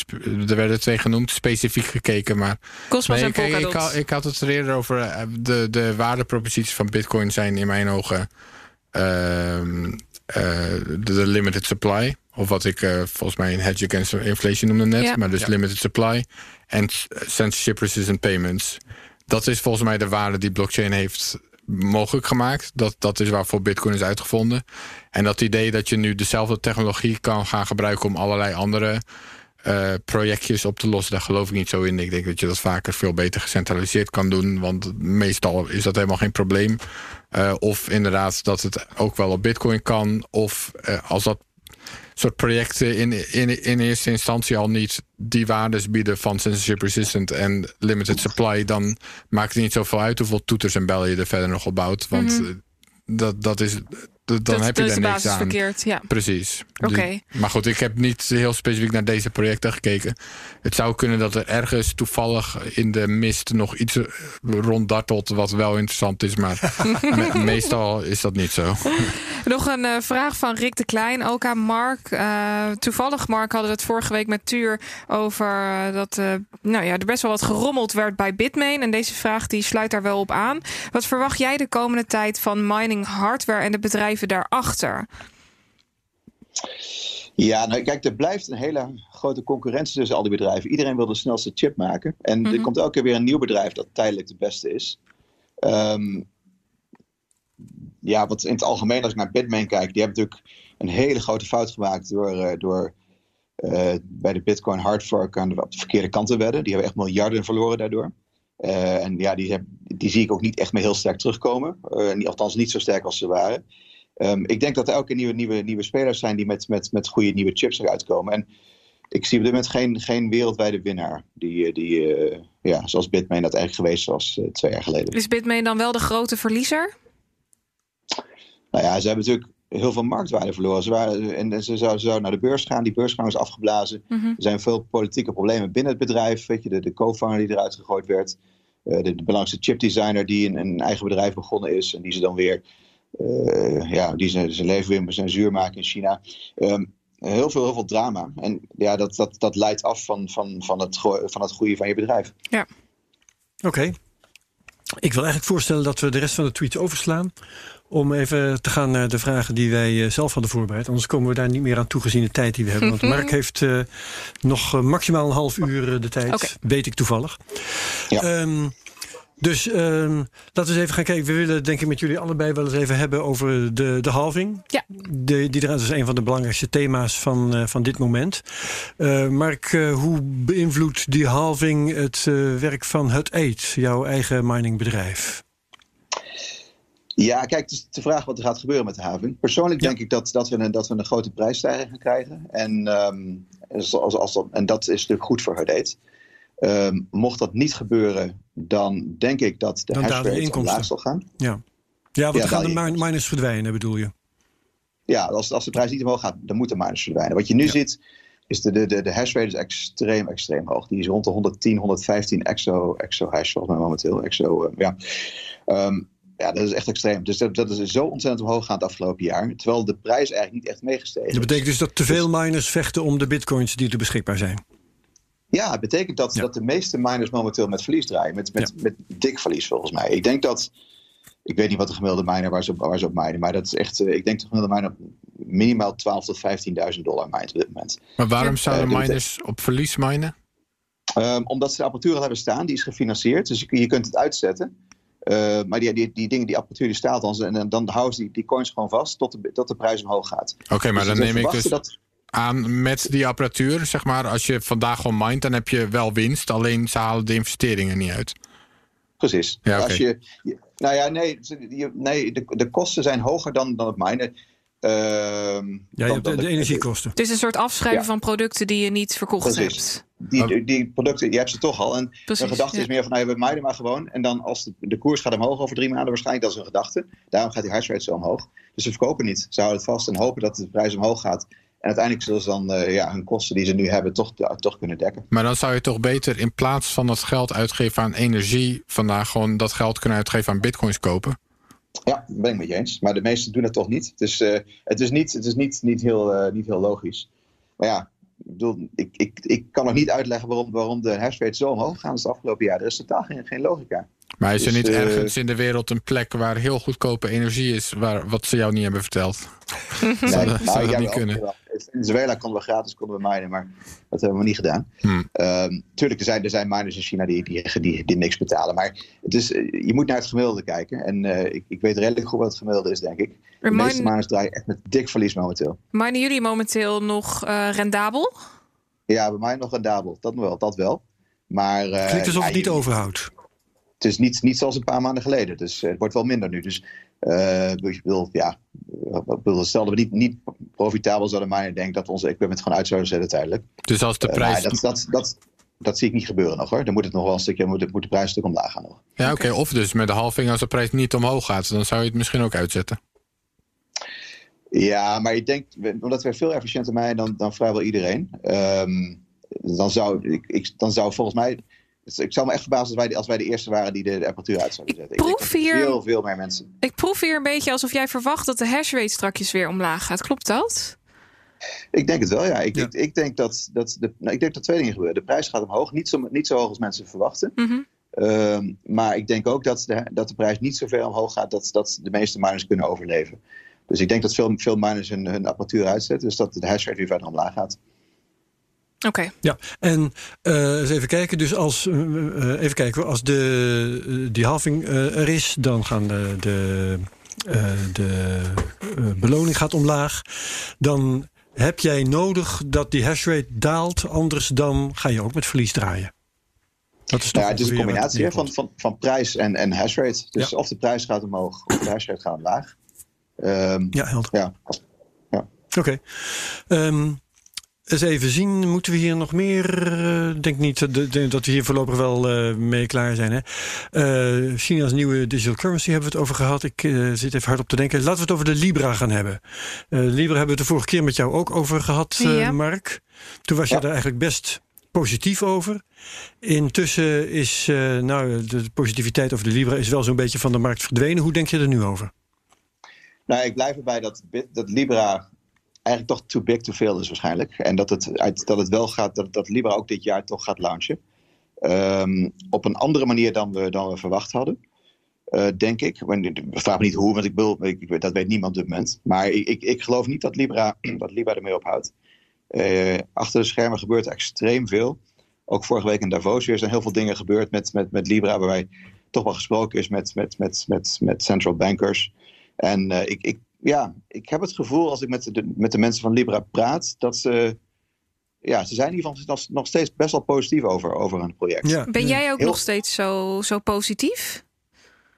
er werden twee genoemd, specifiek gekeken. Maar Cosmos nee, en ik, ik, ik, ik, had het er eerder over. De, de waardeproposities van Bitcoin zijn in mijn ogen uh, de limited supply. Of wat ik volgens mij een hedge against inflation noemde net. Ja. Maar dus Ja. limited supply. En censorship resistant payments. Dat is volgens mij de waarde die blockchain heeft mogelijk gemaakt. Dat, dat is waarvoor Bitcoin is uitgevonden. En dat idee dat je nu dezelfde technologie kan gaan gebruiken om allerlei andere uh, projectjes op te lossen, daar geloof ik niet zo in. Ik denk dat je dat vaker veel beter gecentraliseerd kan doen. Want meestal is dat helemaal geen probleem. Uh, of inderdaad dat het ook wel op Bitcoin kan. Of uh, als dat soort projecten in, in, in eerste instantie al niet die waardes bieden van censorship resistant en limited supply, dan maakt het niet zoveel uit hoeveel toeters en bellen je er verder nog op bouwt. Want mm -hmm. dat, dat is. Dan dat, heb je de niks aan. verkeerd, ja. Precies. Oké. Dus- maar goed, ik heb niet heel specifiek naar deze projecten gekeken. Het zou kunnen dat er ergens toevallig in de mist nog iets ronddartelt wat wel interessant is, maar me meestal is dat niet zo. Nog een uh, vraag van Rick de Klein, ook aan Mark. Uh, toevallig, Mark, hadden we het vorige week met Tuur over uh, dat nou ja, er best wel wat gerommeld werd bij Bitmain. En deze vraag die sluit daar wel op aan. Wat verwacht jij de komende tijd van mining hardware en de bedrijven daarachter? Ja, nou kijk, er blijft een hele grote concurrentie tussen al die bedrijven. Iedereen wil de snelste chip maken. En mm -hmm. er komt elke keer weer een nieuw bedrijf dat tijdelijk de beste is. Um, ja, wat in het algemeen, als ik naar Bitmain kijk, die hebben natuurlijk een hele grote fout gemaakt door, uh, door uh, bij de Bitcoin hard fork aan de, op de verkeerde kant te wedden. Die hebben echt miljarden verloren daardoor. Uh, en ja, die, heb, die zie ik ook niet echt meer heel sterk terugkomen. althans niet zo sterk als ze waren. Um, ik denk dat er elke nieuwe, nieuwe, nieuwe spelers zijn die met, met, met goede nieuwe chips eruit komen. En ik zie op dit moment geen, geen wereldwijde winnaar. Die, die ja, zoals Bitmain dat eigenlijk geweest was twee jaar geleden. Is Bitmain dan wel de grote verliezer? Nou ja, ze hebben natuurlijk heel veel marktwaarde verloren. Ze, waren, en ze zouden zou naar de beurs gaan. Die beursgang is afgeblazen. Mhm. Mm -hmm. Er zijn veel politieke problemen binnen het bedrijf. Weet je, de, de co-founder die eruit gegooid werd. Uh, de, de belangrijkste chipdesigner die een, een, eigen bedrijf begonnen is. En die ze dan weer... Uh, ja, die zijn, zijn leven weer met zijn zuur maken in China. Um, heel veel, heel veel drama. En ja, dat, dat, dat leidt af van, van, van, het, van het groeien van je bedrijf. Ja. Oké. Okay. Ik wil eigenlijk voorstellen dat we de rest van de tweets overslaan. Om even te gaan naar de vragen die wij zelf hadden voorbereid. Anders komen we daar niet meer aan toe gezien de tijd die we hebben. Want Mark heeft uh, nog maximaal een half uur de tijd. Okay. Weet ik toevallig. Ja. Um, dus um, laten we eens even gaan kijken. We willen denk ik met jullie allebei wel eens even hebben over de, de halving. Ja. De, die is een van de belangrijkste thema's van, uh, van dit moment. Uh, Mark, uh, hoe beïnvloedt die halving het werk van het Eet, jouw eigen miningbedrijf? Ja, kijk, het is de vraag wat er gaat gebeuren met de halving. Persoonlijk Ja. denk ik dat, dat, we een, dat we een grote prijsstijging gaan krijgen. En, um, als, als dat, en dat is natuurlijk goed voor Hudate. Um, mocht dat niet gebeuren, dan denk ik dat de Dan inkomsten. omlaag zal gaan. Ja, ja want Ja, dan gaan de min- miners verdwijnen, bedoel je? Ja, als, als de prijs niet omhoog gaat, dan moet de miners verdwijnen. Wat je nu Ja. ziet, is de, de, de, de hashrate is extreem, extreem hoog. Die is rond de 110, 115 exo, exo hash volgens mij momenteel. Exo, uh, ja. Um, ja, dat is echt extreem. Dus dat, dat is zo ontzettend omhoog gegaan het afgelopen jaar. Terwijl de prijs eigenlijk niet echt meegestegen Dat is. betekent dus dat te veel miners vechten om de bitcoins die er beschikbaar zijn. Ja, het betekent dat, Ja. dat de meeste miners momenteel met verlies draaien. Met, met, met dik verlies volgens mij. Ik denk dat. Ik weet niet wat de gemiddelde miner waar ze op, waar ze op minen. Maar dat is echt. eh, Ik denk dat de gemiddelde miner minimaal 12.000 tot 15.000 dollar mijnt op dit moment. Maar waarom zouden Eh, miners op verlies minen? Um, omdat ze de apparatuur al hebben staan, die is gefinancierd. Dus je, je kunt het uitzetten. Uh, maar die, die, die dingen, die apparatuur die staat dan. En dan, dan houden ze die, die coins gewoon vast tot de, tot de prijs omhoog gaat. Oké, maar Dus dan neem ik dus dat, aan met die apparatuur, zeg maar, als je vandaag gewoon mined, dan heb je wel winst. Alleen ze halen de investeringen niet uit. Precies. Ja. Als je, nou ja, nee, nee de, de kosten zijn hoger dan, dan het minen. Ehm, Ja, dan- de, energiekosten. Het is een soort afschrijven Ja. van producten die je niet verkocht Precies. hebt. Die, die producten, je hebt ze toch al. En Precies, gedachte ja. is meer van, nou, we mijden maar gewoon. En dan als de, de koers gaat omhoog over drie maanden, waarschijnlijk dat is een gedachte. Daarom gaat die hash rate zo omhoog. Dus ze verkopen niet. Ze houden het vast en hopen dat de prijs omhoog gaat. En uiteindelijk zullen ze dan eh, ja, hun kosten die ze nu hebben toch, toch kunnen dekken. Maar dan zou je toch beter in plaats van dat geld uitgeven aan energie... vandaag gewoon dat geld kunnen uitgeven aan bitcoins kopen? Ja, dat ben ik met je eens. Maar de meesten doen het toch niet. Dus het is niet, het is niet, niet, heel, eh, niet heel logisch. Maar ja, ik, bedoel, ik, ik, ik kan nog niet uitleggen waarom, waarom de hash rate zo omhoog gaat het afgelopen jaar. Er is totaal geen, geen logica. Maar is er Dus, niet eh, ergens in de wereld een plek waar heel goedkope energie is... Waar, wat ze jou niet hebben verteld? Nee, zou dat niet kunnen? In Venezuela konden we gratis konden we minen, maar dat hebben we niet gedaan. Hmm. Ehm, tuurlijk, er zijn, er zijn miners in China die, die, die, die niks betalen. Maar het is, eh, je moet naar het gemiddelde kijken. En eh, ik, ik weet redelijk goed wat het gemiddelde is, denk ik. De meeste mine- miners draaien echt met dik verlies momenteel. Minen jullie momenteel nog eh, rendabel? Ja, bij mij nog rendabel. Dat wel, dat wel. Maar, eh, Klinkt alsof ja, het niet je- overhoudt. Het is niet, niet zoals een paar maanden geleden. Dus eh, het wordt wel minder nu. Dus eh, ik wil, ja, wil, stel dat we niet, niet profitabel zouden minen, denk dat onze equipment gewoon uit zouden zetten tijdelijk. Dus als de Eh, prijs... dat, dat, dat, dat zie ik niet gebeuren nog hoor. Dan moet het nog wel een stukje, moet, moet de prijs een stuk omlaag gaan nog. Ja, oké. Of dus met de halving als de prijs niet omhoog gaat... dan zou je het misschien ook uitzetten. Ja, maar ik denk, we- omdat we veel efficiënter mijnen dan, dan vrijwel iedereen. ehm, dan, zou, ik, ik, dan zou volgens mij. Ik zou me echt verbazen als wij, de- als wij de eerste waren die de, de apparatuur uit zouden Ik zetten. denk proef hier- Veel, veel meer mensen. Ik proef hier een beetje alsof jij verwacht dat de hash rate strakjes weer omlaag gaat. Klopt dat? Ik denk het wel, ja. Ik, Ja. Ik, ik, denk dat, dat de, nou, ik denk dat twee dingen gebeuren. De prijs gaat omhoog, niet zo, niet zo hoog als mensen verwachten. Mhm. Ehm, maar ik denk ook dat de, dat de prijs niet zo ver omhoog gaat dat, dat de meeste miners kunnen overleven. Dus ik denk dat veel, veel miners hun, hun apparatuur uitzetten. Dus dat de hash rate weer verder omlaag gaat. Oké. Ja, en eh, eens even kijken. Dus als, eh, eh, even kijken, als de, die halving eh, er is, dan gaan de, de, eh, de eh, beloning gaat omlaag. Dan heb jij nodig dat die hashrate daalt. Anders dan ga je ook met verlies draaien. Dat is toch ja, het is een combinatie van, van, van prijs en, en hash rate. Dus Ja. of de prijs gaat omhoog of de hash rate gaat omlaag. Ehm, Ja, helder. ja, als- Oké. Ehm, eens even zien, moeten we hier nog meer? eh, Ik denk niet dat- we hier voorlopig wel eh, mee klaar zijn. Hè? Eh, China's nieuwe digital currency hebben we het over gehad. Ik eh, zit even hard op te denken. Laten we het over de Libra gaan hebben. Eh, Libra hebben we het de vorige keer met jou ook over gehad, eh, Ja. Mark. Toen was je Ja. daar eigenlijk best positief over. Intussen is eh, nou, de positiviteit over de Libra is wel zo'n beetje van de markt verdwenen. Hoe denk je er nu over? Nou, ik blijf erbij dat, dat Libra eigenlijk toch too big to fail is waarschijnlijk. En dat het, uit, dat het wel gaat, dat, dat Libra ook dit jaar toch gaat launchen. Ehm, op een andere manier dan we, dan we verwacht hadden. Eh, denk ik. Ik vraag me niet hoe, want ik wil, ik, dat weet niemand op dit moment. Maar ik, ik, ik geloof niet dat Libra, dat Libra ermee ophoudt. Eh, achter de schermen gebeurt er extreem veel. Ook vorige week in Davos weer zijn heel veel dingen gebeurd met, met, met Libra, waarbij toch wel gesproken is met, met, met, met, met central bankers. En eh, ik, ik, ja, ik heb het gevoel als ik met de, met de mensen van Libra praat, dat ze, ja, ze zijn in ieder geval nog, nog steeds best wel positief over, over een project. Ja, Ben jij ook Heel- nog steeds zo, zo positief?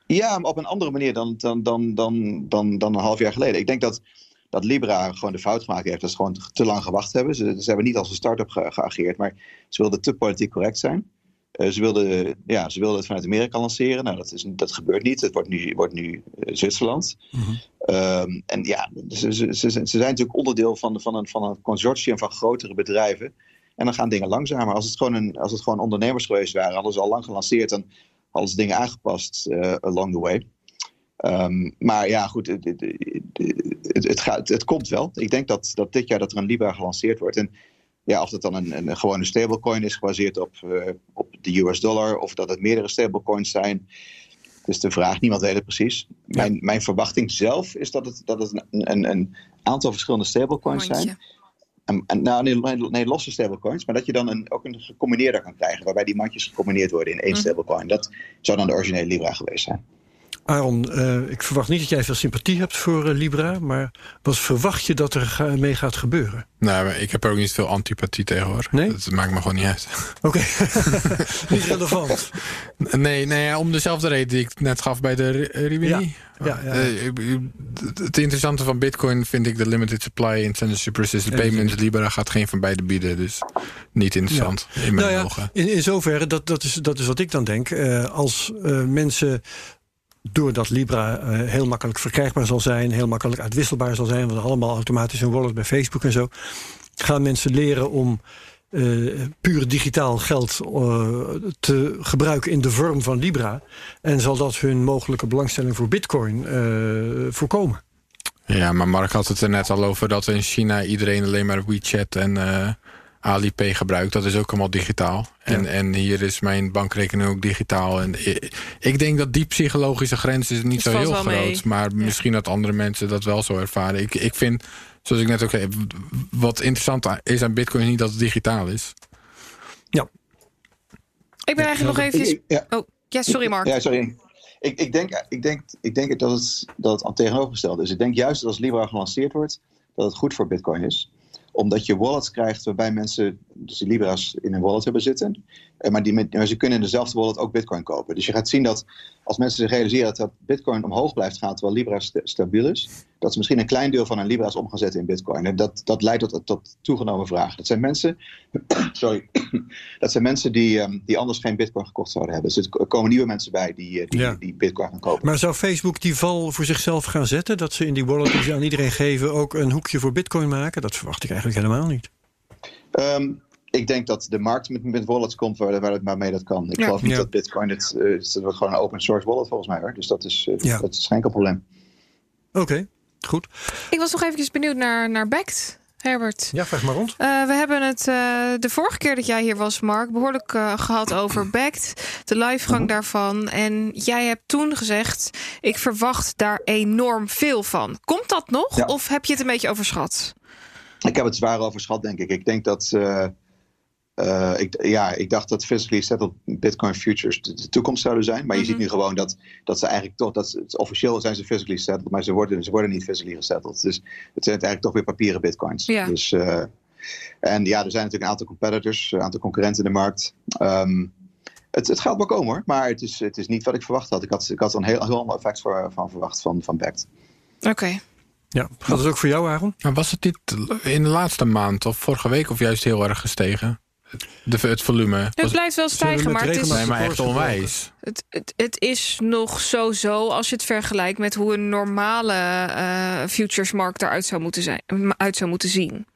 Ja, maar op een andere manier dan, dan, dan, dan, dan, dan een half jaar geleden. Ik denk dat, dat Libra gewoon de fout gemaakt heeft. Dat ze gewoon te lang gewacht hebben. Ze, ze hebben niet als een start-up ge- geageerd, maar ze wilden te politiek correct zijn. Eh, ze, wilden, ja, ze wilden het vanuit Amerika lanceren. Nou, dat, is, dat gebeurt niet. Het wordt nu, wordt nu eh, Zwitserland. Mhm. Ehm, en ja, ze, ze, ze, ze zijn natuurlijk onderdeel van, van, een, van een consortium van grotere bedrijven. En dan gaan dingen langzamer. Als het gewoon, een, als het gewoon ondernemers geweest waren, hadden ze al lang gelanceerd en hadden ze dingen aangepast eh, along the way. Ehm, maar ja, goed, het, het, het, het gaat, het komt wel. Ik denk dat, dat dit jaar dat er een Libra gelanceerd wordt. En ja, of dat dan een, een gewone stablecoin is gebaseerd op, eh, op de US dollar, of dat het meerdere stablecoins zijn. Dus de vraag, niemand weet het precies. Mijn, mijn verwachting zelf is dat het, dat het een, een, een aantal verschillende stablecoins zijn. En, en, nou, nee, nee, losse stablecoins. Maar dat je dan een, ook een gecombineerde kan krijgen. Waarbij die mandjes gecombineerd worden in één Mhm. stablecoin. Dat zou dan de originele Libra geweest zijn. Aaron, eh, ik verwacht niet dat jij veel sympathie hebt voor eh, Libra, maar wat verwacht je dat er ga- mee gaat gebeuren? Nou, ik heb er ook niet veel antipathie tegen hoor. Nee? Dat maakt me gewoon niet uit. Oké, niet relevant. Nee, nee om dezelfde reden die ik net gaf bij de Ri- Rimini. Ja, ja, ja. Eh, het interessante van Bitcoin vind ik de limited supply resistant Ja, payments. Libra gaat geen van beide bieden, dus niet interessant in mijn Nou ja, ogen. in, in zoverre, dat, dat, is, dat is wat ik dan denk. Eh, als eh, mensen, doordat Libra eh, heel makkelijk verkrijgbaar zal zijn, heel makkelijk uitwisselbaar zal zijn, want allemaal automatisch een wallet bij Facebook en zo, gaan mensen leren om eh, puur digitaal geld eh, te gebruiken in de vorm van Libra. En zal dat hun mogelijke belangstelling voor Bitcoin voorkomen. Ja, maar Mark had het er net al over dat in China iedereen alleen maar WeChat en Alipay gebruikt. Dat is ook allemaal digitaal. En, Ja. en hier is mijn bankrekening ook digitaal. En ik, denk dat die psychologische grens is niet Het zo heel groot. mee. Maar misschien dat andere mensen dat wel zo ervaren. Ik, ik vind, zoals ik net ook zei, wat interessant is aan Bitcoin is niet dat het digitaal is. Ik ben eigenlijk nog ja. Oh, ja, sorry Mark. Ja, sorry. Ik, ik, denk, ik, denk, ik denk dat het, dat het aan tegenovergesteld is. Ik denk juist dat als Libra gelanceerd wordt, dat het goed voor Bitcoin is. Omdat je wallets krijgt waarbij mensen dus die Libra's in een wallet hebben zitten. Eh, Maar, die, maar ze kunnen in dezelfde wallet ook Bitcoin kopen. Dus je gaat zien dat als mensen zich realiseren dat, Bitcoin omhoog blijft gaan terwijl Libra sta- stabiel is, dat ze misschien een klein deel van hun Libra's om gaan zetten in Bitcoin. En dat, dat leidt tot, tot toegenomen vraag. Dat zijn mensen, sorry, dat zijn mensen die, ehm, die anders geen Bitcoin gekocht zouden hebben. Dus er komen nieuwe mensen bij die, eh, die, Ja. die Bitcoin gaan kopen. Maar zou Facebook die val voor zichzelf gaan zetten? Dat ze in die wallet die ze aan iedereen geven ook een hoekje voor Bitcoin maken? Dat verwacht ik eigenlijk helemaal niet. Ehm, ik denk dat de markt met, met wallets komt waar, waar het maar mee dat kan. Ik Ja. geloof niet Ja. dat Bitcoin, het, eh, het wordt gewoon een open source wallet volgens mij hoor. Dus dat is, eh, Ja. dat is geen enkel probleem. Oké, goed. Ik was nog eventjes benieuwd naar, naar Backed, Herbert. Ja, vraag maar rond. Eh, we hebben het eh, de vorige keer dat jij hier was, Mark, behoorlijk eh, gehad over Backed, de livegang daarvan. En jij hebt toen gezegd: ik verwacht daar enorm veel van. Komt dat nog? Ja. Of heb je het een beetje overschat? Ik heb het zwaar overschat, denk ik. Ik denk dat. Eh, ik, ja, ik dacht dat physically settled Bitcoin futures de, de toekomst zouden zijn. Maar je Mhm. ziet nu gewoon dat, dat ze eigenlijk toch. Dat, ze- officieel zijn ze physically settled, maar ze worden, ze worden niet physically gesetteld. Dus het zijn eigenlijk toch weer papieren bitcoins. Ja. Dus, eh, en ja, er zijn natuurlijk een aantal competitors, een aantal concurrenten in de markt. Ehm, het, het gaat wel komen hoor, maar het is, het is niet wat ik verwacht had. Ik had, ik had er een heel, heel ander effect voor, van verwacht van, van Backed. Oké. Ja, gaat het ook voor jou, Aaron? Maar was het niet in de laatste maand of vorige week of juist heel erg gestegen? De, het volume. Het blijft wel stijgen, maar het is, nee, maar echt onwijs. het, het, het is nog zo zo als je het vergelijkt met hoe een normale eh, futuresmarkt eruit zou moeten, zijn, uit zou moeten zien.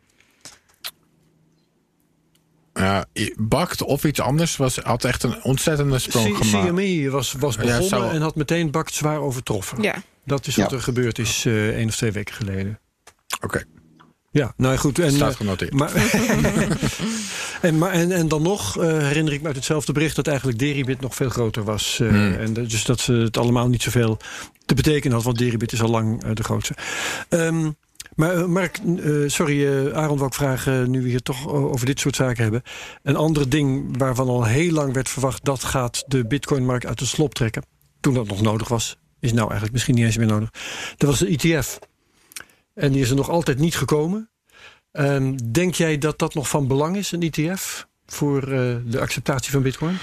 Ja, Bakt of iets anders was, had echt een ontzettende sprong C- gemaakt. CME was, was Ja, begonnen en had meteen Bakt zwaar overtroffen. Ja. Dat is Ja. wat er gebeurd is eh één of twee weken geleden. Oké, Ja, nou goed. En, staat eh, genoteerd. maar, en, maar, en, en dan nog eh, herinner ik me uit hetzelfde bericht dat eigenlijk Deribit nog veel groter was. eh, Hmm. en dus dat ze het allemaal niet zoveel te betekenen had, want Deribit is al lang de grootste. Ehm, maar Mark, sorry, Aaron wou ik vragen, nu we hier toch over dit soort zaken hebben. Een ander ding waarvan al heel lang werd verwacht dat gaat de Bitcoinmarkt uit de slop trekken. Toen dat nog nodig was, is nou eigenlijk misschien niet eens meer nodig. Dat was de ETF. En die is er nog altijd niet gekomen. Ehm, denk jij dat dat nog van belang is, een ETF, voor eh, de acceptatie van Bitcoin?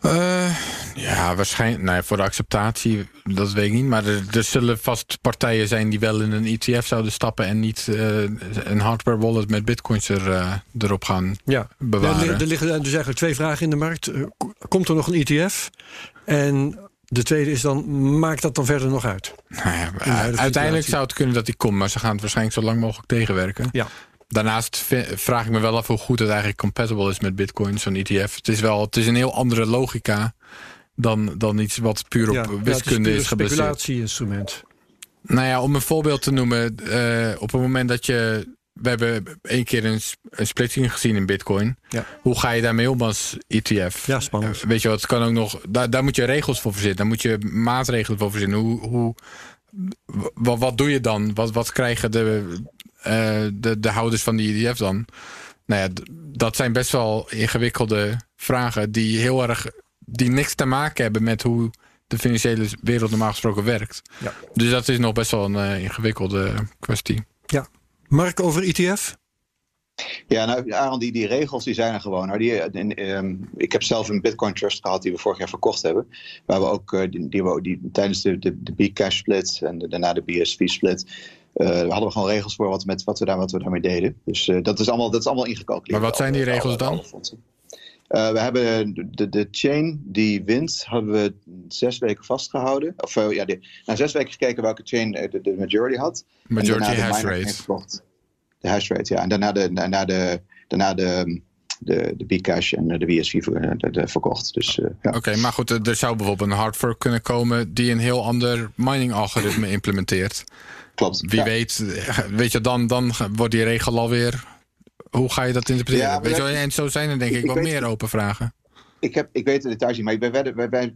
Eh, ja, waarschijnlijk. Nee, voor de acceptatie, dat weet ik niet. Maar er, er zullen vast partijen zijn die wel in een ETF zouden stappen en niet eh, een hardware wallet met bitcoins er, erop gaan Ja. Ja, bewaren. er, er liggen dus eigenlijk twee vragen in de markt. Komt er nog een ETF? En de tweede is dan, maakt dat dan verder nog uit? Nou ja, uiteindelijk situatie. zou het kunnen dat die komt, maar ze gaan het waarschijnlijk zo lang mogelijk tegenwerken. Ja. Daarnaast vraag ik me wel af hoe goed het eigenlijk compatible is met Bitcoin, zo'n ETF. Het is wel, het is een heel andere logica dan, dan iets wat puur op ja, wiskunde het is, is, gebaseerd. een speculatieinstrument. Nou ja, om een voorbeeld te noemen. eh, op het moment dat je. We hebben één keer een, een splitsing gezien in Bitcoin. Ja. Hoe ga je daarmee om als ETF? Ja, spannend. Eh, Weet je wat, het kan ook nog. Daar, daar moet je regels voor verzinnen. Daar moet je maatregelen voor verzinnen. Hoe, hoe, wat, wat doe je dan? Wat, wat krijgen de, eh, de, de houders van die ETF dan? Nou ja, dat zijn best wel ingewikkelde vragen die heel erg. die niks te maken hebben met hoe de financiële wereld normaal gesproken werkt. Ja. Dus dat is nog best wel een eh, ingewikkelde kwestie. Mark over E ETF? Ja, nou, Aaron, die, die regels die zijn er gewoon. Nou, die, eh, in, ehm, ik heb zelf een Bitcoin Trust gehad die we vorig jaar verkocht hebben. Waar we ook eh, die, die, we, die, tijdens de, de, de Bcash split en de- daarna de BSV split. eh, hadden we gewoon regels voor wat, met, wat, we, daar, wat we daarmee deden. Dus eh, dat, is allemaal, dat is allemaal ingecalculeerd. Maar wat zijn die regels alle- dan? Eh, we hebben de, de, de chain die wint, hebben we zes weken vastgehouden. Of eh, ja, die, na zes weken gekeken welke chain eh, de, de majority had. En Majority de hash rate. De hash rate, ja. En daarna de, daarna de, daarna de, de, de Bcash en de de, de verkocht. Dus ja. Oké, maar goed, er zou bijvoorbeeld een hard fork kunnen komen die een heel ander mining algoritme implementeert. klopt. Wie Ja. weet, weet je, dan, dan wordt die regel alweer. Hoe ga je dat interpreteren? Ja, weet je, en zo zijn er denk ik, ik wel meer open vragen. Ik, heb, ik weet de details niet,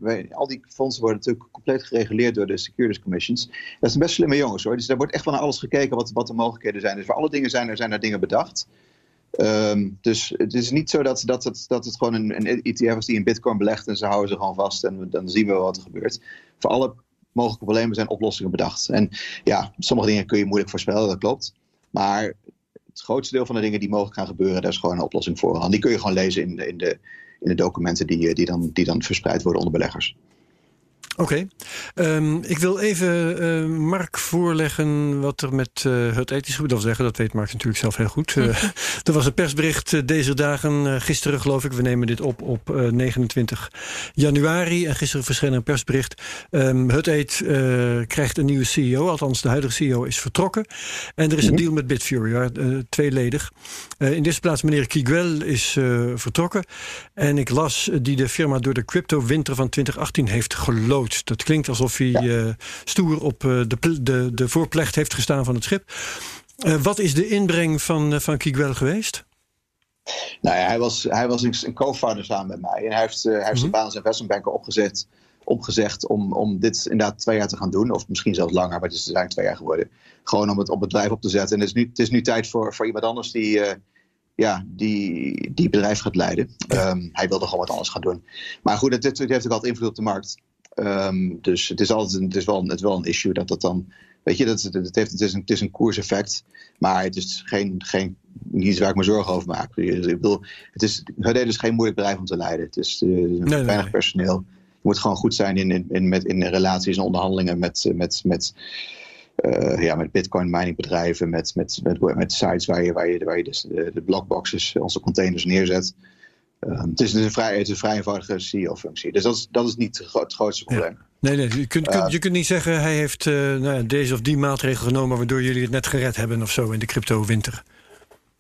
maar al die fondsen worden natuurlijk compleet gereguleerd door de Securities Commissions. Dat zijn best slimme jongens hoor. Dus daar wordt echt wel naar alles gekeken wat, wat de mogelijkheden zijn. Dus voor alle dingen zijn er, zijn er dingen bedacht. Ehm, dus het is niet zo dat, dat, het, dat het gewoon een, een ETF is die in Bitcoin belegt en ze houden ze gewoon vast en dan zien we wat er gebeurt. Voor alle mogelijke problemen zijn oplossingen bedacht. En ja, sommige dingen kun je moeilijk voorspellen, dat klopt. Maar het grootste deel van de dingen die mogelijk gaan gebeuren, daar is gewoon een oplossing voor. En die kun je gewoon lezen in de, in de, in de documenten die, eh, die, dan, die dan verspreid worden onder beleggers. Oké. Ehm, ik wil even eh, Mark voorleggen wat er met eh, het ethisch gebied wil zeggen. Dat weet Mark natuurlijk zelf heel goed. Eh, er was een persbericht deze dagen, gisteren geloof ik. We nemen dit op op eh, 29 januari. En gisteren verscheen een persbericht. Ehm het Eet krijgt een nieuwe CEO. Althans, de huidige CEO is vertrokken. En er is een deal met Bitfury, tweeledig. In deze plaats meneer Kiguel is vertrokken. En ik las die de firma door de crypto-winter van 2018 heeft Dat klinkt alsof hij eh, stoer op eh, de, de, de voorplecht heeft gestaan van het schip. Eh, wat is de inbreng van, van Kiguel geweest? Nou ja, hij was, hij was een, co-founder samen met mij. En hij heeft, hij heeft zijn baan als investmentbanker opgezet, opgezegd om, om dit inderdaad twee jaar te gaan doen. Of misschien zelfs langer, maar het is zijn twee jaar geworden. Gewoon om het op het bedrijf op te zetten. En het is nu, het is nu tijd voor, voor iemand anders die, eh, ja, die, die bedrijf gaat leiden. Ehm, hij wilde gewoon wat anders gaan doen. Maar goed, het, het heeft ook altijd invloed op de markt. Ehm, dus het is altijd een, het is wel, een- het is wel een issue dat dat dan. Weet je, dat, het, het, heeft, het, is een, het is een koerseffect. Maar het is geen, geen, niet iets waar ik me zorgen over maak. Ik bedoel, het is, Hudede is geen moeilijk bedrijf om te leiden. Het is nee, weinig nee. personeel. Je moet gewoon goed zijn in, in, in, met, in relaties en onderhandelingen met, eh, met, met, eh, ja, met bitcoin miningbedrijven, met, met, met, met sites waar je, waar je, waar je dus de, de blockboxes, onze containers neerzet. Eh, het, is dus een vrij, het is een vrij eenvoudige CEO-functie. Dus dat is, dat is niet het gro- het grootste probleem. Nee, nee je, kunt, kunt- je kunt niet zeggen hij heeft eh, nou, deze of die maatregel genomen waardoor jullie het net gered hebben of zo in de crypto-winter.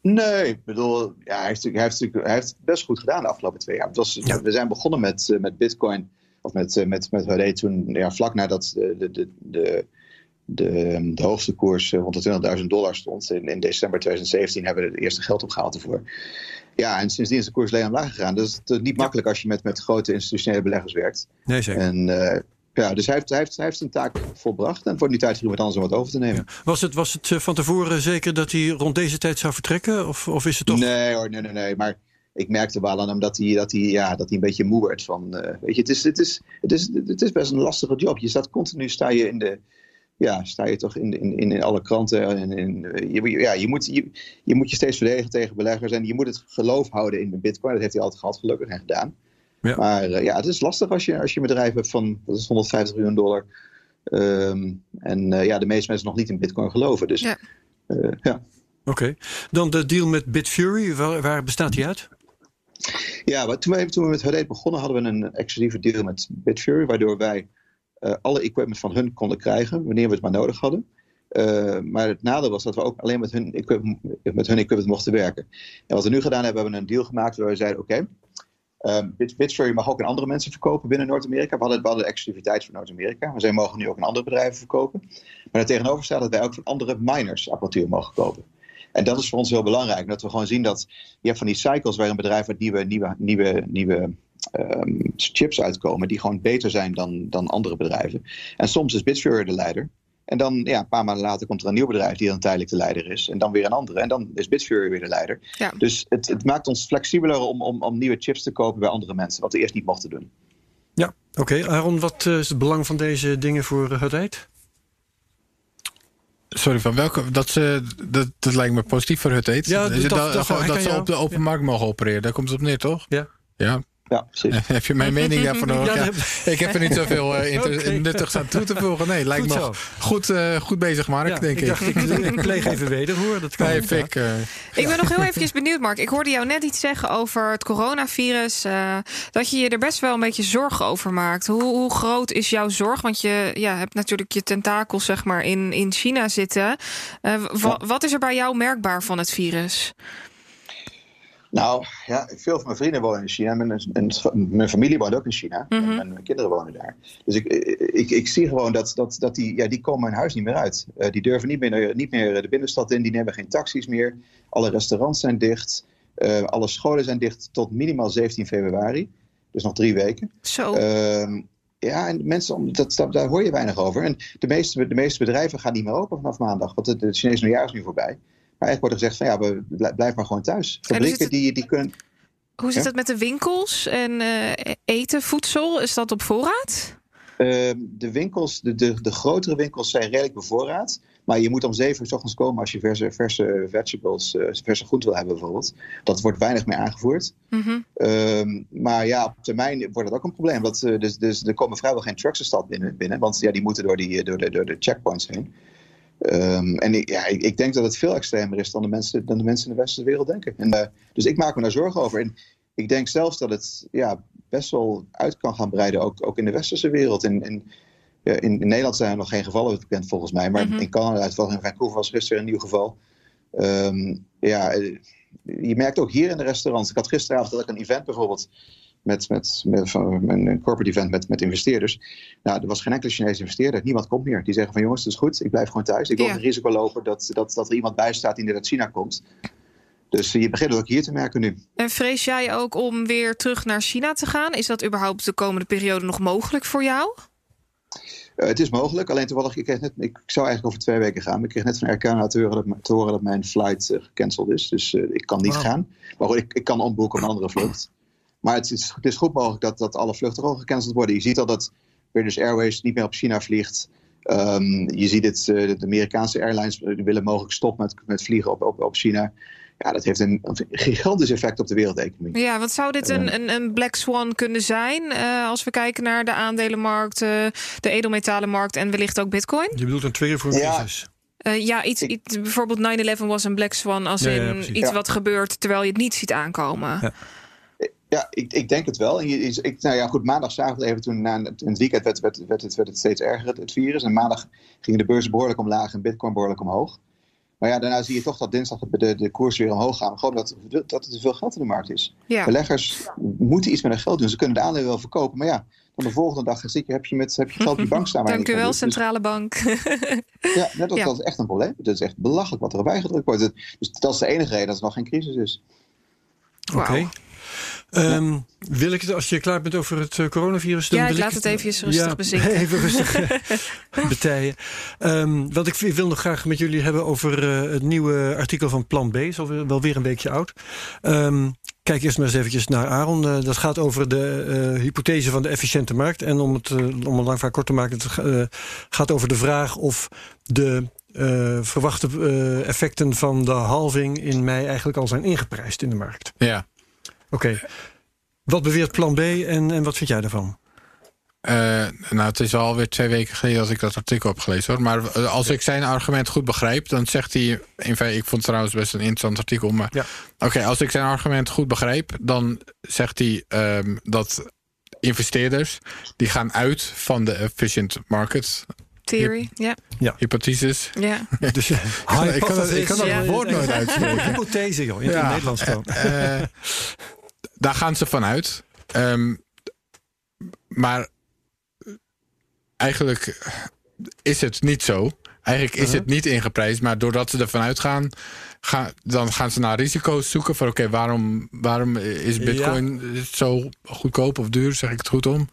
Nee, ik bedoel, ja, hij, heeft, hij, heeft, natuurlijk- hij heeft het best goed gedaan de afgelopen twee jaar. Het was, Ja. We zijn begonnen met, eh, met Bitcoin, of met, eh, met, met HD toen, ja, vlak nadat de, de, de, de, de, de hoogste koers rond de 20.000 dollar stond. In, in december 2017 hebben we het eerste geld opgehaald ervoor. Ja, en sindsdien is de koers alleen omlaag gegaan. Dus het is niet makkelijk als je met, met grote institutionele beleggers werkt. Nee, zeker. En eh, ja, dus hij heeft, hij, heeft, hij heeft zijn taak volbracht. En het wordt nu tijd voor iemand anders om wat over te nemen. Was het, was het eh, van tevoren zeker dat hij rond deze tijd zou vertrekken? Of, of is het toch... Nee hoor, nee, nee, nee. Maar ik merkte wel aan hem dat hij, dat hij, ja, dat hij een beetje moe werd van. eh, weet je, het is, het, is, het, is, het is best een lastige job. Je staat continu, sta je in de. Ja, sta je toch in, in, in, alle kranten. En in, je, ja, je, moet, je, je moet je steeds verdedigen tegen beleggers. En je moet het geloof houden in Bitcoin. Dat heeft hij altijd gehad, gelukkig en gedaan. Ja. Maar eh, ja, het is lastig als je, als je een bedrijf hebt van dat is 150 miljoen dollar. Ehm, en eh, ja, de meeste mensen nog niet in Bitcoin geloven. Dus Ja. eh, ja. Oké. Dan de deal met Bitfury. Waar, waar bestaat die uit? Ja, maar toen, wij, toen we met Hudate begonnen hadden we een exclusieve deal met Bitfury, waardoor wij eh, alle equipment van hun konden krijgen wanneer we het maar nodig hadden. Eh, maar het nadeel was dat we ook alleen met hun, equipment, met hun equipment mochten werken. En wat we nu gedaan hebben, hebben we een deal gemaakt waar we zeiden: oké, ehm, Bit- Bitfury mag ook aan andere mensen verkopen binnen Noord-Amerika. We hadden, we hadden exclusiviteit voor Noord-Amerika, maar zij mogen nu ook aan andere bedrijven verkopen. Maar er tegenover staat dat wij ook van andere miners apparatuur mogen kopen. En dat is voor ons heel belangrijk, dat we gewoon zien dat je van die cycles waar een bedrijf met nieuwe, nieuwe, nieuwe, nieuwe ehm, chips uitkomen, die gewoon beter zijn dan, dan andere bedrijven. En soms is Bitfury de leider. En dan ja, een paar maanden later komt er een nieuw bedrijf die dan tijdelijk de leider is. En dan weer een andere. En dan is Bitfury weer de leider. Ja. Dus het, het maakt ons flexibeler om, om, om nieuwe chips te kopen bij andere mensen. Wat we eerst niet mochten doen. Ja. Oké, Aaron, wat eh, is het belang van deze dingen voor het eind? Sorry, van welke? Dat, ze, dat, dat lijkt me positief voor het eet. Ja, dat- dat, dat- dat ze op de open ja. markt mogen opereren. Daar komt het op neer, toch? Ja. Ja. Ja, precies. Heb je mijn mening daarvan nodig? Ja, Ja, dat Ik heb er niet zoveel eh, inter- Oké. nuttigs aan toe te voegen. Nee, lijkt Goed me zo. goed, eh, goed bezig, Mark, Ja, denk ik ik. dacht, ik, ik pleeg even wederhoor. Dat kan Nee, eh, Ik ben nog heel eventjes benieuwd, Mark. Ik hoorde jou net iets zeggen over het coronavirus. eh, dat je je er best wel een beetje zorgen over maakt. Hoe, hoe groot is jouw zorg? Want je ja, hebt natuurlijk je tentakels zeg maar, in, in China zitten. Eh, wa- Wat is er bij jou merkbaar van het virus? Nou, ja, veel van mijn vrienden wonen in China. Mijn, en mijn familie woont ook in China. Mhm. en, mijn kinderen wonen daar. Dus ik, ik, ik zie gewoon dat, dat, dat die, ja, die komen hun huis niet meer uit. Eh, die durven niet meer, niet meer de binnenstad in. Die nemen geen taxis meer. Alle restaurants zijn dicht. Eh, alle scholen zijn dicht tot minimaal 17 februari. Dus nog drie weken. Zo. Ehm, ja, en mensen, dat, dat, daar hoor je weinig over. En de meeste, de meeste bedrijven gaan niet meer open vanaf maandag. Want het het Chinese nieuwjaar is nu voorbij. Maar eigenlijk wordt er gezegd van ja, we, blij- blijf maar gewoon thuis. Fabrieken het- die, die kunnen... Hoe zit het met de winkels en eh, eten, voedsel? Is dat op voorraad? Ehm, de winkels, de, de, de grotere winkels zijn redelijk bevoorraad. Maar je moet om zeven uur s ochtends komen als je verse, verse vegetables, eh, verse groenten wil hebben bijvoorbeeld. Dat wordt weinig meer aangevoerd. Mhm. Ehm, maar ja, op termijn wordt dat ook een probleem. Dat, eh, dus, dus er komen vrijwel geen trucks de stad binnen, binnen want ja, die moeten door, die, door, de, door de checkpoints heen. Ehm, en ik, ja, ik, ik denk dat het veel extremer is dan de mensen, dan de mensen in de westerse wereld denken. En, eh, dus ik maak me daar zorgen over. En ik denk zelfs dat het ja, best wel uit kan gaan breiden, ook, ook in de westerse wereld. En, in, in Nederland zijn er nog geen gevallen bekend volgens mij. Maar Mhm. in Canada, uitvallen in Vancouver was gisteren een nieuw geval. Ehm, ja, eh, je merkt ook hier in de restaurants. Ik had gisteravond had ik een event bijvoorbeeld met, met, met van een corporate event met, met investeerders. Nou, er was geen enkele Chinese investeerder. Niemand komt meer. Die zeggen van jongens, het is goed. Ik blijf gewoon thuis. Ik wil Ja. geen risico lopen dat, dat, dat er iemand bij staat die uit China komt. Dus je begint het ook hier te merken nu. En vrees jij ook om weer terug naar China te gaan? Is dat überhaupt de komende periode nog mogelijk voor jou? Eh, het is mogelijk, alleen toevallig, ik, kreeg net, ik zou eigenlijk over twee weken gaan. Maar ik kreeg net van Air Canada te horen dat, te horen dat mijn flight eh, gecanceld is. Dus eh, ik kan niet gaan. Maar goed, ik, ik kan omboeken op een andere vlucht. Maar het is, het is goed mogelijk dat, dat alle vluchten gewoon gecanceld worden. Je ziet al dat British Airways niet meer op China vliegt. Ehm, je ziet het, eh, de Amerikaanse airlines eh, willen mogelijk stoppen met, met vliegen op, op, op China. Ja, dat heeft een, een gigantisch effect op de wereldeconomie. Ja, want zou dit een, een, een black swan kunnen zijn eh, als we kijken naar de aandelenmarkt, de edelmetalenmarkt en wellicht ook bitcoin? Je bedoelt een trigger voor een Ja. crisis. Eh, ja, iets, iets- bijvoorbeeld 9-11 was een black swan als Ja, in iets Ja. wat gebeurt terwijl je het niet ziet aankomen. Ja. Ja, ik, ik denk het wel. En je, ik, nou ja, goed, maandag zagen we het even toen na een- het weekend werd, werd, werd, het, werd het steeds erger, het, het virus. En maandag gingen de beurzen behoorlijk omlaag en bitcoin behoorlijk omhoog. Maar ja, daarna zie je toch dat dinsdag de, de, koers weer omhoog gaan. Gewoon dat, dat er te veel geld in de markt is. Ja. Beleggers moeten iets met hun geld doen. Ze kunnen de aandelen wel verkopen. Maar ja, dan de volgende dag zit je, heb, je met, heb je geld op je bank staan. Dank u wel. Dus- centrale bank. ja, net dat, Ja. dat is echt een probleem. Het is echt belachelijk wat er erbij gedrukt wordt. Dus dat is de enige reden dat er nog geen crisis is. Oké. Ehm, wil ik het, als je klaar bent over het eh, coronavirus... dan Ja, ik laat het eventjes rustig ja, bezinken. Even rustig eh, betijen. Ehm, wat ik wil nog graag met jullie hebben over eh, het nieuwe artikel van Plan B. Is alweer, wel weer een weekje oud. Ehm, kijk eerst maar eens eventjes naar Aaron. Dat gaat over de eh, hypothese van de efficiënte markt. En om het, om het lang vaak kort te maken... het gaat over de vraag of de... eh, verwachte effecten van de halving in mei eigenlijk al zijn ingeprijsd in de markt. ja. Oké. Wat beweert plan B en, en wat vind jij daarvan? Eh, nou, het is alweer twee weken geleden dat ik dat artikel heb gelezen hoor. Maar eh, als ik zijn argument goed begrijp, dan zegt hij. In feite, ik vond het trouwens best een interessant artikel. Maar Ja. oké, als ik zijn argument goed begrijp, dan zegt hij ehm, dat investeerders die gaan uit van de efficient market Theory, ja. hypothesis. ja. Dus, ik kan, ik kan dat, ik kan dat Ja. woord nooit uitspreken. Hypothese, joh. In het Ja. Nederlands gewoon. Eh, daar gaan ze vanuit. Ehm maar eigenlijk is het niet zo. Eigenlijk is Uh-huh. het niet ingeprijsd, maar doordat ze ervan uitgaan, gaan, dan gaan ze naar risico's zoeken. Van oké, waarom, waarom is Bitcoin zo goedkoop of duur? Zeg ik het goed om?